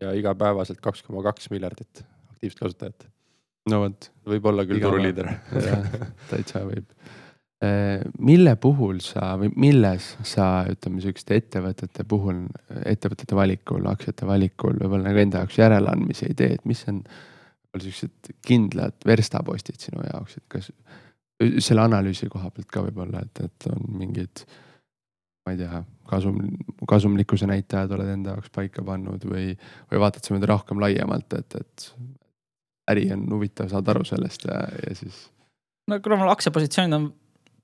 ja igapäevaselt kaks koma kaks miljardit aktiivset kasutajat. no vot. võib olla küll turuliider (laughs) täitsa võib mille puhul sa või milles sa ütleme sihukeste ettevõtete puhul, ettevõtete valikul, aktsiate valikul võib-olla nagu enda jaoks järeleandmisi ei tee, et mis on siuksed kindlad verstapostid sinu jaoks, et kas selle analüüsi koha pealt ka võib-olla, et, et on mingid, ma ei tea, kasum, kasumlikkuse näitajad oled enda jaoks paika pannud või, või vaatad sa nüüd rohkem laiemalt, et, et äri on huvitav, saad aru sellest ja, ja siis. no kuna mul aktsiapositsioonid on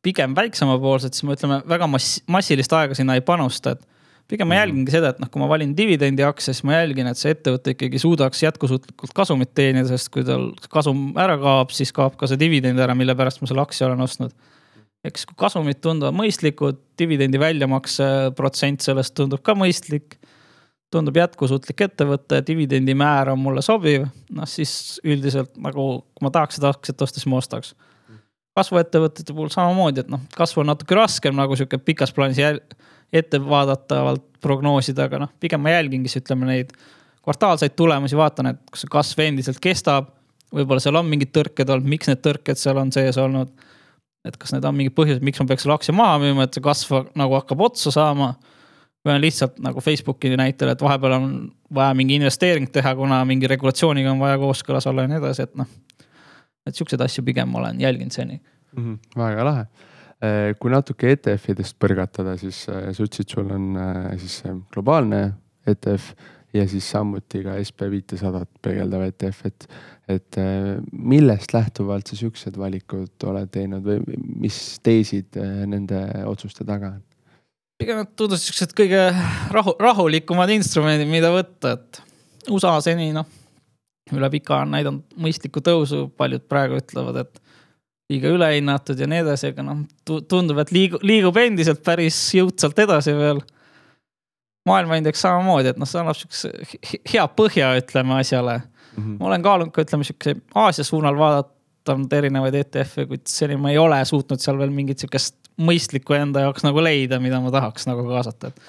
pigem väiksemapoolsed, siis me ütleme väga mass-, massilist aega sinna ei panusta, et pigem ma mhm. jälgingi seda, et noh, kui ma valin dividendi aktsia, siis ma jälgin, et see ettevõte ikkagi suudaks jätkusuutlikult kasumit teenida, sest kui tal kasum ära kaob, siis kaob ka see dividend ära, mille pärast ma selle aktsia olen ostnud. eks kui kasumid tunduvad mõistlikud, dividendi väljamakse protsent sellest tundub ka mõistlik. tundub jätkusuutlik ettevõte, dividendi määr on mulle sobiv, noh siis üldiselt nagu, kui ma tahaks seda aktsiat osta, siis ma ostaks kasvuettevõtete puhul samamoodi, et noh, kasv on natuke raskem nagu sihuke pikas plaanis ettevaadatavalt prognoosida, aga noh, pigem ma jälgingi siis ütleme neid kvartaalseid tulemusi, vaatan, et kas see kasv endiselt kestab. võib-olla seal on mingid tõrked olnud, miks need tõrked seal on sees olnud. et kas need on mingid põhjused, miks ma peaks selle aktsia maha müüma, et see kasv nagu hakkab otsa saama. või on lihtsalt nagu Facebooki näitel, et vahepeal on vaja mingi investeering teha, kuna mingi regulatsiooniga on vaja kooskõlas olla ja nii edasi, et noh et siukseid asju pigem ma olen jälginud seni mm. -hmm, väga lahe. Äh, kui natuke ETF-idest põrgatada, siis äh, sa ütlesid, sul on äh, siis globaalne ETF ja siis samuti ka SB viitesadat peegeldav ETF, et, et millest lähtuvalt sa siuksed valikud oled teinud või mis teesid nende otsuste taga on? pigem nad tundusid siuksed kõige rahu, rahulikumad instrumendid, mida võtta, et USA seni noh üle pika on näidanud mõistlikku tõusu, paljud praegu ütlevad, et liiga ülehinnatud ja nii edasi, aga noh, tundub, et liigub, liigub endiselt päris jõudsalt edasi veel. maailmaindeks samamoodi, et noh, see annab siukse hea põhja, ütleme asjale mm. -hmm. ma olen kaalunud ka ütleme siukse Aasia suunal vaadanud erinevaid ETF-e, kuid seni ma ei ole suutnud seal veel mingit siukest mõistlikku enda jaoks nagu leida, mida ma tahaks nagu kaasata, et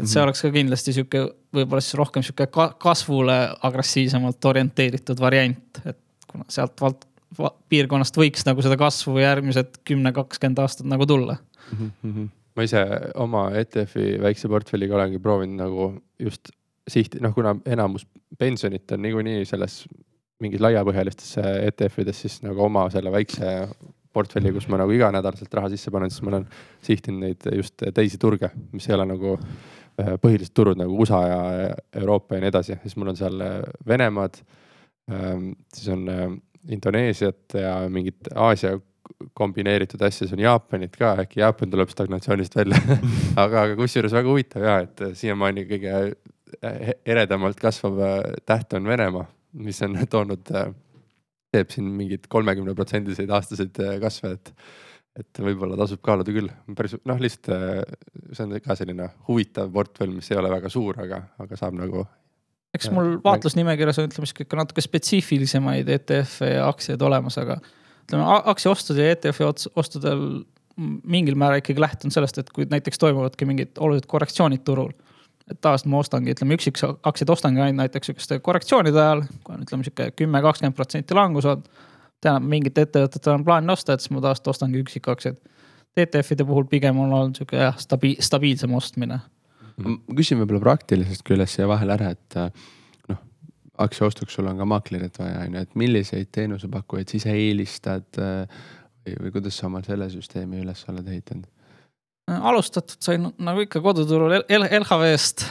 et see Mhm. oleks ka kindlasti sihuke, võib-olla siis rohkem sihuke ka kasvule agressiivsemalt orienteeritud variant, et kuna sealt vald, piirkonnast võiks nagu seda kasvu järgmised kümme, kakskümmend aastat nagu tulla. ma ise oma ETF-i väikse portfelliga olengi proovinud nagu just sihti, noh, kuna enamus pensionit on niikuinii selles mingis laiapõhjalistes ETF-ides, siis nagu oma selle väikse portfelli, kus ma nagu iganädalaselt raha sisse panen, siis ma olen sihtinud neid just teisi turge, mis ei ole nagu äh, põhilised turud nagu USA ja Euroopa ja nii edasi, siis mul on seal äh, Venemaad. siis on äh, Indoneesiat ja mingit Aasia kombineeritud asja, siis on Jaapanit ka, äkki Jaapan tuleb stagnatsioonist välja. (laughs) Aga, aga kusjuures väga huvitav ja, et siiamaani kõige äh, eredamalt kasvav äh, täht on Venemaa, mis on toonud, teeb siin mingeid kolmekümne protsendiseid aastaseid kasve, et et võib-olla tasub kaaluda küll, päris noh, lihtsalt see on ka selline huvitav portfell, mis ei ole väga suur, aga, aga saab nagu. eks mul vaatlusnimekirjas on, ütleme siis ikka natuke spetsiifilisemaid ETF-e ja aktsiaid olemas, aga ütleme aktsiaostud ja ETF-i ostudel mingil määral ikkagi lähtun sellest, et kui näiteks toimuvadki mingid olulised korrektsioonid turul. et tavaliselt ma ostangi, ütleme üksikaktsiaid ostangi ainult näiteks sihukeste korrektsioonide ajal, kui on ütleme sihuke kümme, kakskümmend protsenti langus olnud tean, mingit ettevõtet on plaan osta, et siis ma tavaliselt ostangi üksikaktsiaid. ETF-ide puhul pigem on olnud sihuke jah, stabi-, stabiilsem ostmine. ma küsin võib-olla praktilisest küljest siia vahele ära, et noh, aktsia ostuks sul on ka maaklerit vaja, on ju, et milliseid teenusepakkujaid sa ise eelistad või, või kuidas sa oma selle süsteemi üles oled ehitanud? alustatud sain nagu ikka koduturul LHV-st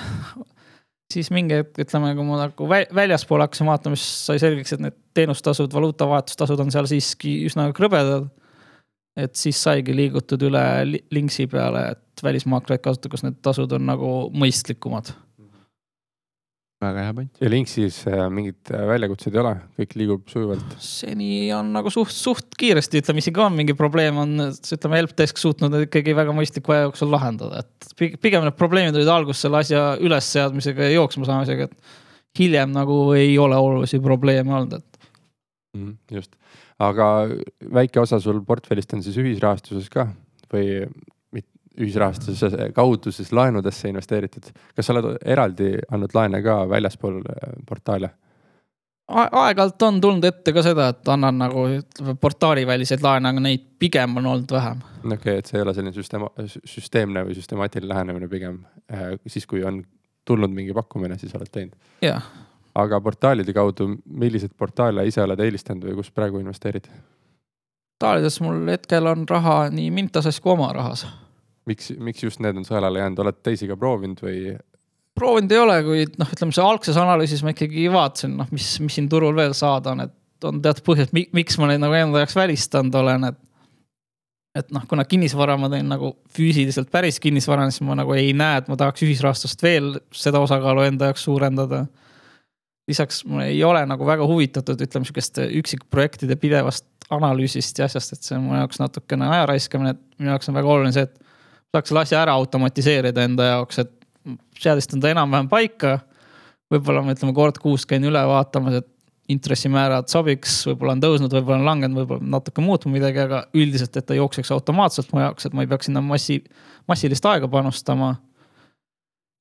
siis mingi hetk, ütleme, kui ma nagu väljaspool hakkasin vaatama, siis sai selgeks, et need teenustasud, valuutavahetustasud on seal siiski üsna krõbedad. et siis saigi liigutud üle Linksi peale, et välismaakleid kasutada, kus need tasud on nagu mõistlikumad. Väga hea point. ja Linksis mingeid väljakutseid ei ole, kõik liigub sujuvalt? seni on nagu suht, suht kiiresti, ütleme isegi on mingi probleem, on ütleme helpdesk suutnud ikkagi väga mõistliku aja jooksul lahendada, et pigem need probleemid olid alguses selle asja ülesseadmisega ja jooksma saamisega, et hiljem nagu ei ole olulisi probleeme olnud, et mm,. just, aga väike osa sul portfellist on siis ühisrahastuses ka või ühisrahastuse kaudu siis laenudesse investeeritud. kas sa oled eraldi andnud laene ka väljaspool äh, portaale? aeg-ajalt on tulnud ette ka seda, et annan nagu portaaliväliseid laene, aga neid pigem on olnud vähem. okei okay,, et see ei ole selline süsteema, süsteemne või süstemaatiline lähenemine pigem äh, siis, kui on tulnud mingi pakkumine, siis oled teinud. jah. aga portaalide kaudu, milliseid portaale ise oled eelistanud või kus praegu investeerid? portaalides mul hetkel on raha nii Mintases kui oma rahas miks, miks just need on sõelale jäänud, oled teisi ka proovinud või? proovinud ei ole, kuid noh, ütleme see algses analüüsis ma ikkagi vaatasin, noh, mis, mis siin turul veel saada on, et on teatud põhjus, miks ma neid nagu enda jaoks välistanud olen, et. et noh, kuna kinnisvara ma teen nagu füüsiliselt päris kinnisvarana, siis ma nagu ei näe, et ma tahaks ühisrahastust veel seda osakaalu enda jaoks suurendada. lisaks ma ei ole nagu väga huvitatud, ütleme sihukeste üksikprojektide pidevast analüüsist ja asjast, et see on mu jaoks natukene aja raiskamine, et minu jaoks on väga oluline see, et saaks selle asja ära automatiseerida enda jaoks, et seadistan ta enam-vähem paika. võib-olla ma ütleme kord kuus käin üle vaatamas, et intressimäärad sobiks, võib-olla on tõusnud, võib-olla on langenud, võib-olla natuke muutnud midagi, aga üldiselt, et ta jookseks automaatselt mu jaoks, et ma ei peaks sinna massi, massilist aega panustama.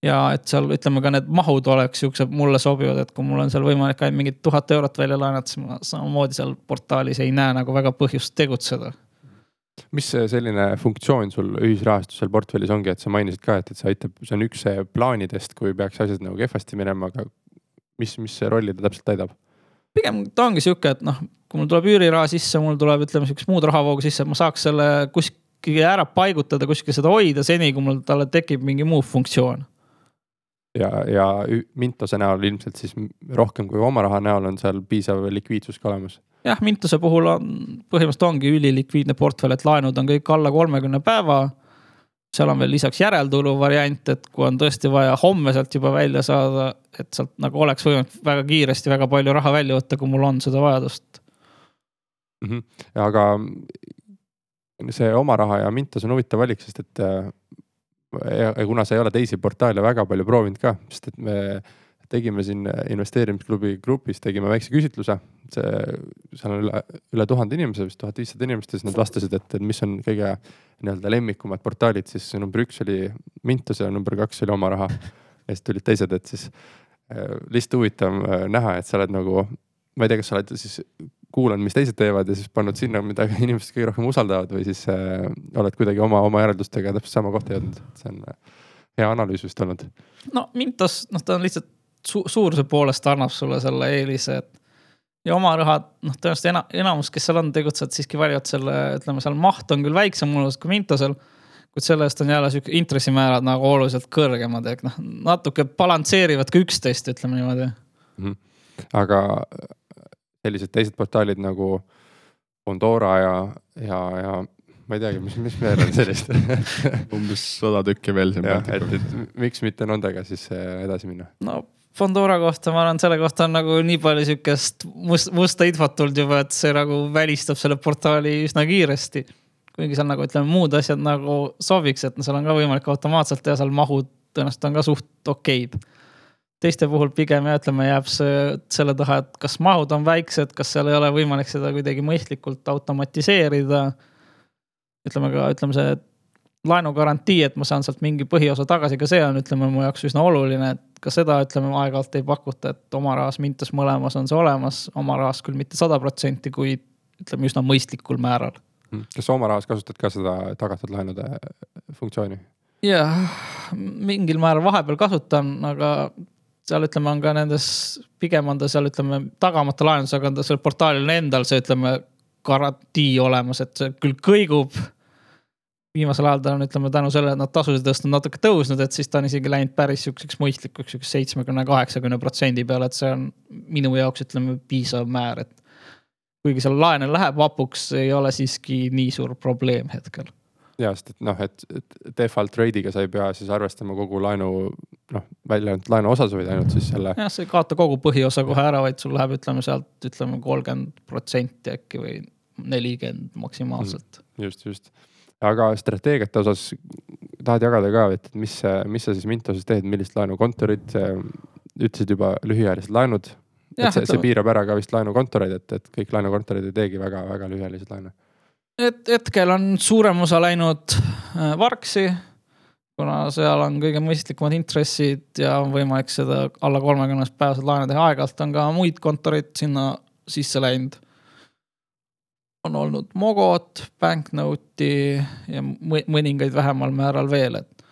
ja et seal ütleme ka need mahud oleks siuksed mulle sobivad, et kui mul on seal võimalik ainult mingit tuhat eurot välja laenata, siis ma samamoodi seal portaalis ei näe nagu väga põhjust tegutseda mis selline funktsioon sul ühisrahastusel portfellis ongi, et sa mainisid ka, et, et see aitab, see on üks plaanidest, kui peaks asjad nagu kehvasti minema, aga mis, mis rolli ta täpselt täidab? pigem ta ongi sihuke, et noh, kui mul tuleb üüriraha sisse, mul tuleb, ütleme sihukest muud rahavoogu sisse, ma saaks selle kuskile ära paigutada, kuskil seda hoida, seni kui mul talle tekib mingi muu funktsioon. ja, ja Mintose näol ilmselt siis rohkem kui oma raha näol on seal piisav likviidsus ka olemas jah, Mintuse puhul on põhimõtteliselt ongi ülilikviidne portfell, et laenud on kõik alla kolmekümne päeva. seal on veel lisaks järeltulu variant, et kui on tõesti vaja homme sealt juba välja saada, et sealt nagu oleks võimalik väga kiiresti väga palju raha välja võtta, kui mul on seda vajadust mm. -hmm. aga see oma raha ja Mintos on huvitav valik, sest et ja kuna sa ei ole teisi portaale väga palju proovinud ka, sest et me tegime siin investeerimisklubi grupis, tegime väikse küsitluse. see, seal on üle, üle tuhande inimese, vist tuhat viissada inimest ja siis nad vastasid, et, et mis on kõige nii-öelda lemmikumad portaalid, siis number üks oli Mintos ja number kaks oli Oma Raha. ja siis tulid teised, et siis äh, lihtsalt huvitav äh, näha, et sa oled nagu, ma ei tea, kas sa oled siis kuulanud, mis teised teevad ja siis pannud sinna, mida (laughs) inimesed kõige rohkem usaldavad või siis äh, oled kuidagi oma, oma järeldustega täpselt sama kohta jõudnud, see on äh, hea analüüs vist olnud. no Mintos, noh, ta on lihtsalt su suuruse poolest annab sulle selle eelise, et ja oma raha, noh, tõenäoliselt ena, enamus, kes seal on, tegutsevad siiski valivad selle, ütleme seal maht on küll väiksem oluliselt kui Mintosel. kuid selle eest on jälle sihuke intressimäärad nagu oluliselt kõrgemad, ehk noh, natuke balansseerivad ka üksteist, ütleme niimoodi mm. -hmm. aga sellised teised portaalid nagu Bondora ja, ja, ja ma ei teagi, mis, mis veel on sellist (laughs) umbes sada tükki veel siin et, et miks mitte nendega siis äh, edasi minna? no Fondora kohta ma arvan, selle kohta on nagu nii palju sihukest must, musta infot tulnud juba, et see nagu välistab selle portaali üsna kiiresti. kuigi seal nagu ütleme, muud asjad nagu sobiks, et no seal on ka võimalik automaatselt teha, seal mahud tõenäoliselt on ka suht okeid teiste puhul pigem jah, ütleme, jääb see selle taha, et kas mahud on väiksed, kas seal ei ole võimalik seda kuidagi mõistlikult automatiseerida. ütleme ka, ütleme see laenugarantii, et ma saan sealt mingi põhiosa tagasi, ka see on, ütleme mu jaoks üsna oluline, et ka seda, ütleme aeg-ajalt ei pakuta, et oma rahas Mintos mõlemas on see olemas, oma rahas küll mitte sada protsenti, kuid ütleme üsna mõistlikul määral. Hmm. kas sa oma rahas kasutad ka seda tagatud laenude funktsiooni? jah, mingil määral vahepeal kasutan, aga seal ütleme, on ka nendes, pigem on ta seal ütleme tagamata laenus, aga on ta seal portaalil endal see, ütleme, garantii olemas, et see küll kõigub. Viimasel ajal ta on, ütleme tänu sellele, et nad tasusid tõstnud natuke tõusnud, et siis ta on isegi läinud päris sihukeseks mõistlikuks, sihukese seitsmekümne, kaheksakümne protsendi peale, et see on minu jaoks, ütleme, piisav määr, et. kuigi seal laene läheb vapuks, ei ole siiski nii suur probleem hetkel ja, sest et noh, et, default rate'iga sa ei pea siis arvestama kogu laenu noh, välja ainult laenu osas, vaid ainult siis selle. jah, sa ei kaota kogu põhiosa kohe ära, vaid sul läheb, ütleme sealt, ütleme kolmkümmend protsenti äkki või nelikümmend maksimaalselt. Mm, just, just, aga strateegiate osas tahad jagada ka, et mis, mis sa siis Mintoses teed, millist laenukontorit, ütlesid juba lühiajalised laenud. et see, see piirab ära ka vist laenukontoreid, et, et kõik laenukontorid ei teegi väga-väga lühiajaliseid laene et hetkel on suurem osa läinud äh, Varksi, kuna seal on kõige mõistlikumad intressid ja on võimalik seda alla kolmekümnest päevased laene teha, aeg-ajalt on ka muid kontoreid sinna sisse läinud. On olnud Mogot, Banknote'i ja mõningaid vähemal määral veel, et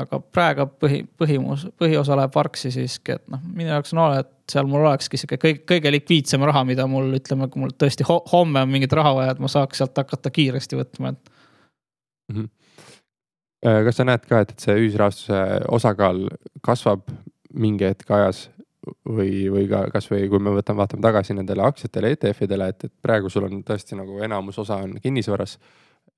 aga praegu põhi, põhimus, põhiosa läheb Varksi siiski, et noh, minu jaoks on ole, et seal mul olekski sihuke kõige, kõige likviidsem raha, mida mul ütleme, kui mul tõesti ho homme on mingit raha vaja, et ma saaks sealt hakata kiiresti võtma, et mm. -hmm. kas sa näed ka, et, et see ühisrahastuse osakaal kasvab mingi hetk ajas või, või ka kasvõi kui me võtame, vaatame tagasi nendele aktsiatele, ETF-idele, et, et praegu sul on tõesti nagu enamus osa on kinnisvaras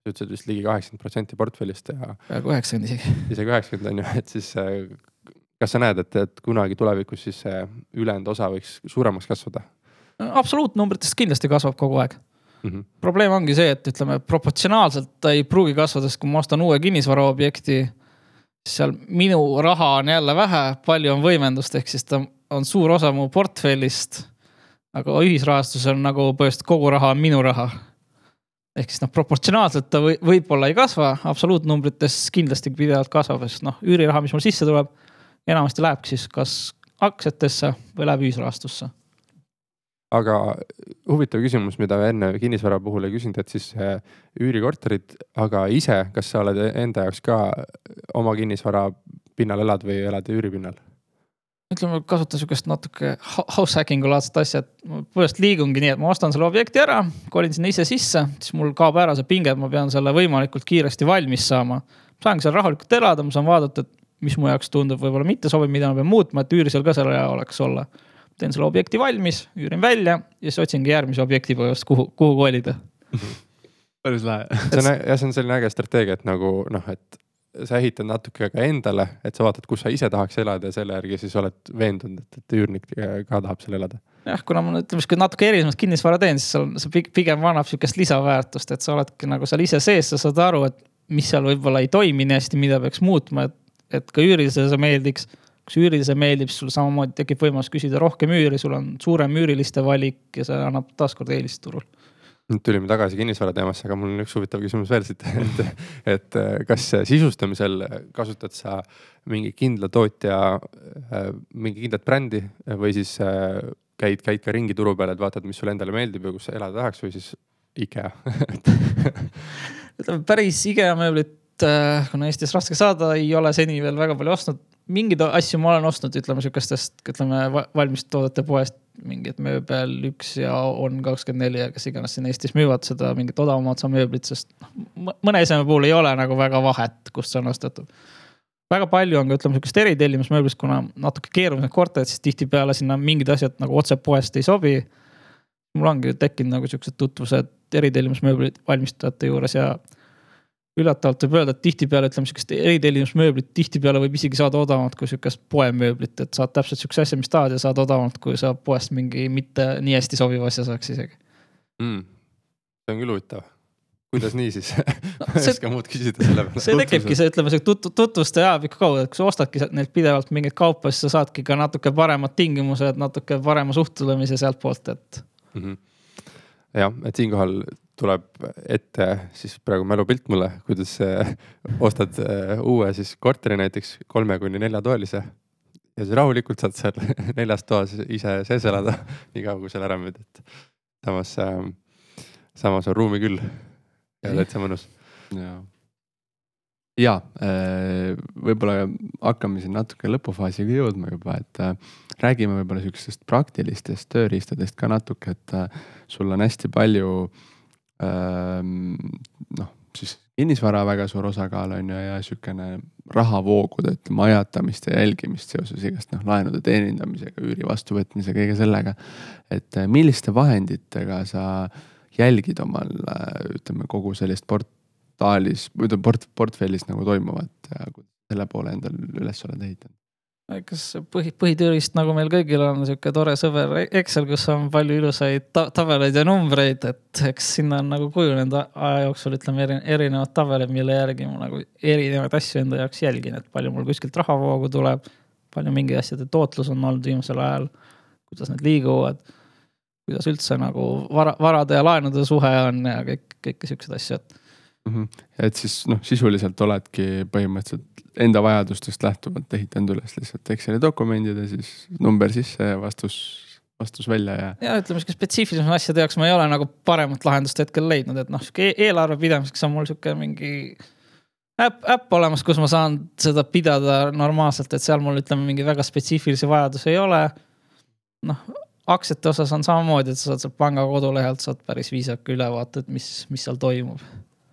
sa ütlesid vist ligi kaheksakümmend protsenti portfellist ja. peaaegu üheksakümmend isegi. isegi üheksakümmend on ju, et siis äh, kas sa näed, et, et kunagi tulevikus siis see ülejäänud osa võiks suuremaks kasvada? absoluutnumbrites kindlasti kasvab kogu aeg mm. -hmm. probleem ongi see, et ütleme proportsionaalselt ta ei pruugi kasvada, sest kui ma ostan uue kinnisvaraobjekti, seal minu raha on jälle vähe, palju on võimendust, ehk siis ta on suur osa mu portfellist. aga ühisrahastus on nagu põhimõtteliselt kogu raha on minu raha ehk siis noh, proportsionaalselt ta või, võib-olla ei kasva, absoluutnumbrites kindlasti pidevalt kasvab, sest noh, üüriraha, mis mul sisse tuleb, enamasti lähebki siis kas aktsiatesse või läheb ühisrahastusse. Aga huvitav küsimus, mida enne kinnisvara puhul ei küsinud, et siis äh, üürikorterid, aga ise, kas sa oled enda jaoks ka oma kinnisvara pinnal elad või elad üüripinnal? ütleme, kasutan sihukest natuke house hacking'u laadset asja, et ma põhimõtteliselt liigungi nii, et ma ostan selle objekti ära, kolin sinna ise sisse, siis mul kaob ära see pinge, et ma pean selle võimalikult kiiresti valmis saama. saangi seal rahulikult elada, ma saan vaadata, et mis mu jaoks tundub võib-olla mitte sobiv, mida ma pean muutma, et üür seal ka selle oleks olla. Teen selle objekti valmis, üürin välja ja siis otsingi järgmise objekti põhimõtteliselt, kuhu, kuhu kolida päris lahe. see on jah, see on selline äge strateegia, et nagu noh, et sa ehitad natuke ka endale, et sa vaatad, kus sa ise tahaks elada ja selle järgi siis oled veendunud, et, et üürnik ka tahab seal elada. jah, kuna ma ütleme, kui natuke erinevat kinnisvara teen, siis seal see pigem annab sihukest lisaväärtust, et sa oledki nagu seal ise sees, sa saad aru, et mis seal võib-olla ei toimi nii hästi, mida peaks muutma, et, et ka üürilisele see meeldiks. Kas üürilisem meeldib, siis sul samamoodi tekib võimalus küsida rohkem üüri, sul on suurem üüriliste valik ja see annab taaskord eelist turul. Nüüd tulime tagasi kinnisvara teemasse, aga mul on üks huvitav küsimus veel siit, et, et kas sisustamisel kasutad sa mingi kindla tootja, mingi kindlat brändi või siis käid, käid ka ringi turu peal, et vaatad, mis sulle endale meeldib ja kus sa elada tahaks või siis IKEA? (laughs) Päris IKEA mööblit, kuna Eestis raske saada, ei ole seni veel väga palju ostnud. Mingeid asju ma olen ostnud, ütleme sihukestest, ütleme valmistoodete poest mingid mööbel üks ja on kakskümmend neli ja kes iganes siin Eestis müüvad seda mingit odavama otsa mööblit, sest noh, mõne eseme puhul ei ole nagu väga vahet, kust see on ostetud. väga palju on ka ütleme sihukest eritellimusmööblist, kuna natuke keerulised korterid, siis tihtipeale sinna mingid asjad nagu otse poest ei sobi. mul ongi tekkinud nagu siuksed tutvused eritellimusmööblit valmistajate juures ja üllatavalt võib öelda, et tihtipeale ütleme sihukest eritellimusmööblit tihtipeale võib isegi saada odavamalt kui sihukest poemööblit, et saad täpselt sihukese asja, mis tahad ja saad odavamalt, kui sa poest mingi mitte nii hästi sobiva asja saaks isegi mm,. see on küll huvitav kuidas nii siis (laughs) no,? ma ei oska muud küsida selle peale. see tekibki see, ütleme see tut tutvuste ajaviku kaudu, et kui sa ostadki neilt pidevalt mingeid kaupa, siis sa saadki ka natuke paremad tingimused, natuke parema suhtlemise sealtpoolt, et mm. -hmm. jah, et siinkohal tuleb ette siis praegu mälupilt mulle, kuidas ostad äh, uue siis korteri näiteks kolme kuni neljatoalise. ja siis rahulikult saad seal (laughs) neljas toas ise sees elada, (laughs) nii kaua kui seal ära müüd, et samas, ähm, samas on ruumi küll ja täitsa mõnus. ja, ja äh, võib-olla hakkame siin natuke lõpufaasiga jõudma juba, et äh, räägime võib-olla sihukesest praktilistest tööriistadest ka natuke, et sul on hästi palju Ehm, noh, siis kinnisvara väga suur osakaal on ju ja sihukene rahavoogude ütleme ajatamist ja jälgimist seoses igast noh laenude teenindamisega, üüri vastuvõtmise, kõige sellega. et eh, milliste vahenditega sa jälgid omal ütleme kogu sellist portaalis või ütleme port-, portfellis nagu toimuvat ja selle poole endal üles oled ehitanud? Kas põhi, põhitööriist nagu meil kõigil on sihuke tore sõber Excel, kus on palju ilusaid ta tabeleid ja numbreid, et eks sinna on nagu kujunenud aja jooksul ütleme eri, erinevad tabelid, mille järgi ma nagu erinevaid asju enda jaoks jälgin, et palju mul kuskilt rahavoogu tuleb. palju mingi asjade tootlus on olnud viimasel ajal, kuidas need liiguvad. kuidas üldse nagu vara, varade ja laenude suhe on ja kõik, kõiki siukseid asju, et mm. -hmm. et siis noh, sisuliselt oledki põhimõtteliselt enda vajadustest lähtuvalt ehitanud üles lihtsalt Exceli dokumendid ja siis number sisse ja vastus, vastus välja ja. ja ütleme sihuke spetsiifilisema asjade jaoks ma ei ole nagu paremat lahendust hetkel leidnud, et noh, sihuke e-, eelarve pidamiseks on mul sihuke mingi äpp, äpp olemas, kus ma saan seda pidada normaalselt, et seal mul ütleme mingi väga spetsiifilisi vajadusi ei ole. noh, aktsiate osas on samamoodi, et sa saad sealt panga kodulehelt saad päris viisaka ülevaate, et mis, mis seal toimub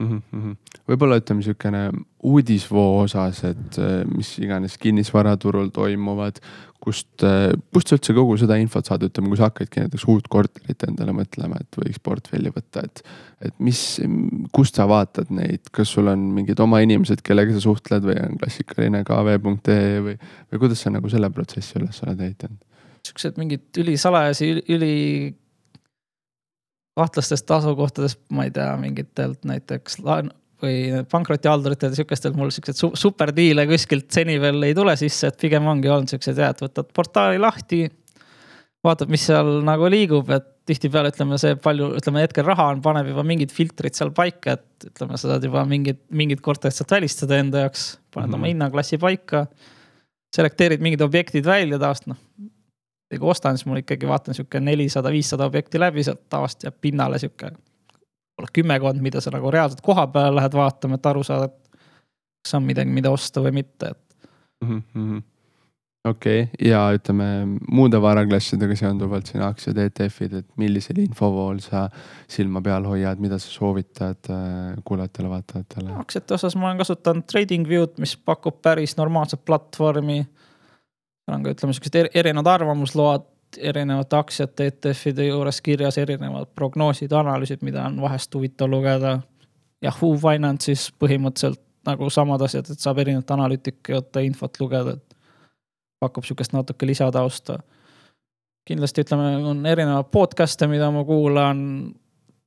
mm -hmm.. võib-olla ütleme niisugune uudisvoo osas, et äh, mis iganes kinnisvaraturul toimuvad, kust, äh, kust sa üldse kogu seda infot saad, ütleme, kui sa hakkadki näiteks uut korterit endale mõtlema, et võiks portfelli võtta, et. et mis, kust sa vaatad neid, kas sul on mingid oma inimesed, kellega sa suhtled või on klassikaline kv.ee või, või kuidas sa nagu selle protsessi üles oled ehitanud? siuksed mingid ülisalajasi, üli kahtlastest asukohtadest, ma ei tea, mingitelt näiteks laen- või pankrotihalduritelt, sihukestelt mul siukseid super diile kuskilt seni veel ei tule sisse, et pigem ongi olnud siuksed jah, et võtad portaali lahti. vaatad, mis seal nagu liigub, et tihtipeale ütleme, see palju, ütleme hetkel raha on, paneb juba mingid filtrid seal paika, et ütleme, sa saad juba mingid, mingid korterid sealt välistada enda jaoks. paned mm -hmm. oma hinnaklassi paika, selekteerid mingid objektid välja tavaliselt noh ja kui ostan, siis mul ikkagi vaatan sihuke nelisada, viissada objekti läbi, sealt tavaliselt jääb pinnale sihuke. kümmekond, mida sa nagu reaalselt koha peal lähed vaatama, et aru saada, et kas on midagi, mida osta või mitte, et mm. -hmm okei okay., ja ütleme muude varaklassidega seonduvalt siin aktsiad, ETF-id, et millisel infovool sa silma peal hoiad, mida sa soovitad äh, kuulajatele-vaatajatele? aktsiate osas ma olen kasutanud TradingView't, mis pakub päris normaalset platvormi seal on ka ütleme siuksed erinevad arvamusload erinevate aktsiate ETF-ide juures kirjas, erinevad prognoosid, analüüsid, mida on vahest huvitav lugeda. Yahoo Finance'is põhimõtteliselt nagu samad asjad, et saab erinevate analüütikute infot lugeda, et pakub sihukest natuke lisatausta. kindlasti ütleme, on erinevaid podcast'e, mida ma kuulan.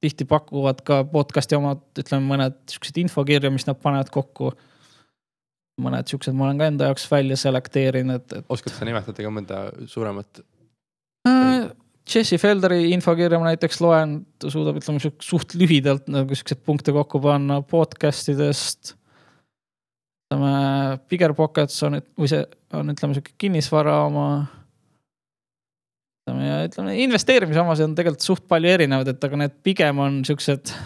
tihti pakuvad ka podcast'i omad, ütleme mõned sihukesed infokirju, mis nad panevad kokku mõned siuksed ma olen ka enda jaoks välja selekteerinud, et, oskad sa nimetada ka mõnda suuremat äh,? Jesse Felderi infokirja ma näiteks loen, ta suudab, ütleme suht lühidalt nagu siukseid punkte kokku panna podcast idest. ütleme, Bigger Pockets on, või see on, ütleme sihuke kinnisvara oma. ütleme ja ütleme investeerimise omasid on tegelikult suht palju erinevaid, et aga need pigem on siuksed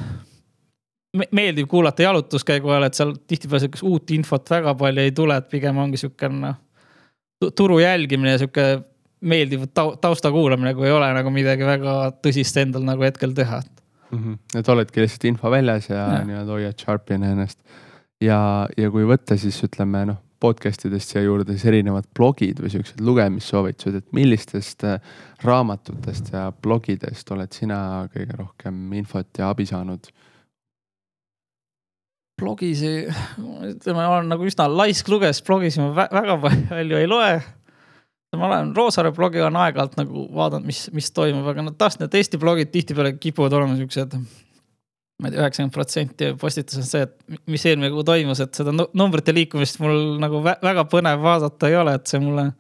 meeldib kuulata jalutuskäigu ajal, et seal tihtipeale sihukest uut infot väga palju ei tule, et pigem ongi sihuke noh. turu jälgimine ja sihuke meeldiv tausta kuulamine, kui ei ole nagu midagi väga tõsist endal nagu hetkel teha mm. -hmm. et oledki lihtsalt info väljas ja, ja. nii-öelda hoiad sharp'ina ennast. ja, ja kui võtta siis ütleme noh, podcast idest siia juurde siis erinevad blogid või siuksed lugemissoovitused, et millistest äh, raamatutest ja blogidest oled sina kõige rohkem infot ja abi saanud? Blogisi, ütleme, olen nagu üsna laisk luges, blogisi ma väga palju ei loe ma olen Roosaare blogi olen aeg-ajalt nagu vaadanud, mis, mis toimub, aga no taas need Eesti blogid tihtipeale kipuvad olema siuksed. ma ei tea, üheksakümmend protsenti postitus on see, et mis eelmine kuu toimus, et seda numbrite liikumist mul nagu väga põnev vaadata ei ole, et see mulle.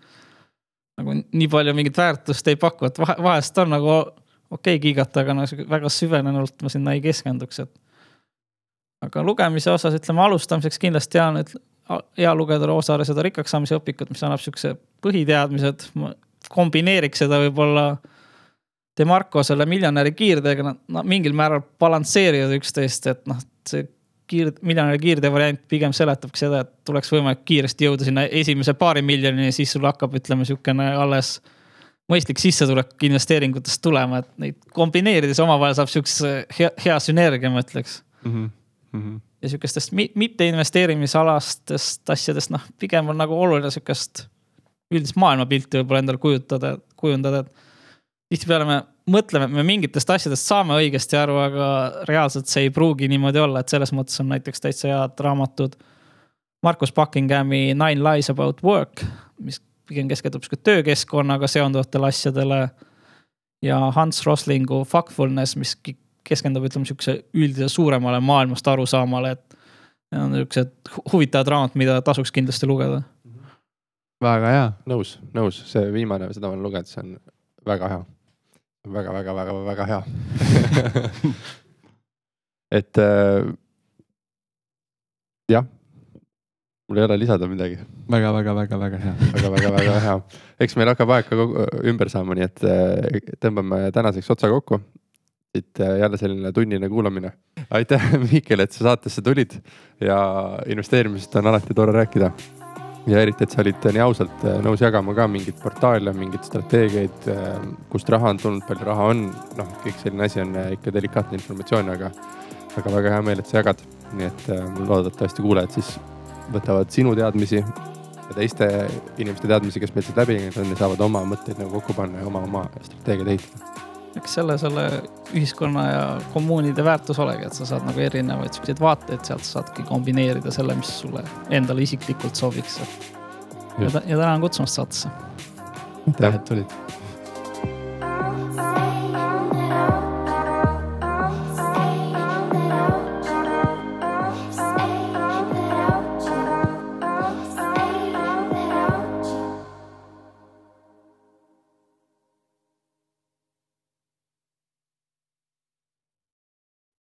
nagu nii palju mingit väärtust ei paku, et vahe, vahest on nagu okei okay, kiigata, aga no väga süvenenult ma sinna ei keskenduks, et. Aga lugemise osas ütleme alustamiseks kindlasti hea nüüd hea lugeda Roosaare seda rikkaks saamise õpikut, mis annab siukse põhiteadmised, kombineeriks seda võib-olla. Demarco selle miljonäri kiirdega, nad no, mingil määral balansseerivad üksteist, et noh, see kiir-, miljonäri kiirtee variant pigem seletabki seda, et tuleks võimalik kiiresti jõuda sinna esimese paari miljonini, siis sul hakkab, ütleme, sihukene alles mõistlik sissetulek investeeringutest tulema, et neid kombineerides omavahel saab sihukese hea, hea sünergia, ma ütleks mm. -hmm. Mm -hmm ja sihukestest mitte investeerimisalastest asjadest, noh, pigem on nagu oluline sihukest üldist maailmapilti võib-olla endale kujutada, kujundada, et. tihtipeale me mõtleme, et me mingitest asjadest saame õigesti aru, aga reaalselt see ei pruugi niimoodi olla, et selles mõttes on näiteks täitsa head raamatud. Markus Buckinghami Nine lies about work, mis pigem keskendub sihuke töökeskkonnaga seonduvatele asjadele. ja Hans Roslingu Factfulness, mis keskendub, ütleme sihukese üldise suuremale maailmast arusaamale, et. Need on niisugused huvitavad raamatud, mida tasuks kindlasti lugeda. väga hea. nõus, nõus, see viimane, seda olen lugenud, see on väga hea väga, väga, väga, väga hea (laughs) et äh, jah, mul ei ole lisada midagi väga,. väga-väga-väga-väga hea väga, väga-väga-väga hea. eks meil hakkab aeg ka ümber saama, nii et äh, tõmbame tänaseks otsa kokku siit äh, jälle selline tunnine kuulamine. aitäh, (laughs) Mihkel, et sa saatesse tulid ja investeerimisest on alati tore rääkida. ja eriti, et sa olid nii ausalt äh, nõus jagama ka mingeid portaale, mingeid strateegiaid, äh, kust raha on tulnud, palju raha on, noh, kõik selline asi on ikka delikaatne informatsioon, aga, aga väga hea meel, et sa jagad. nii et loodetavasti kuulajad siis võtavad sinu teadmisi ja teiste inimeste teadmisi, kes meil siit läbi käinud on ja saavad oma mõtteid nagu kokku panna ja oma, oma strateegiaid ehitada eks selle, selle ühiskonna ja kommuunide väärtus olegi, et sa saad nagu erinevaid siukseid vaateid, sealt saadki kombineerida selle, mis sulle endale isiklikult sobiks. ja, ja tänan kutsumast saatesse. aitäh, et tulid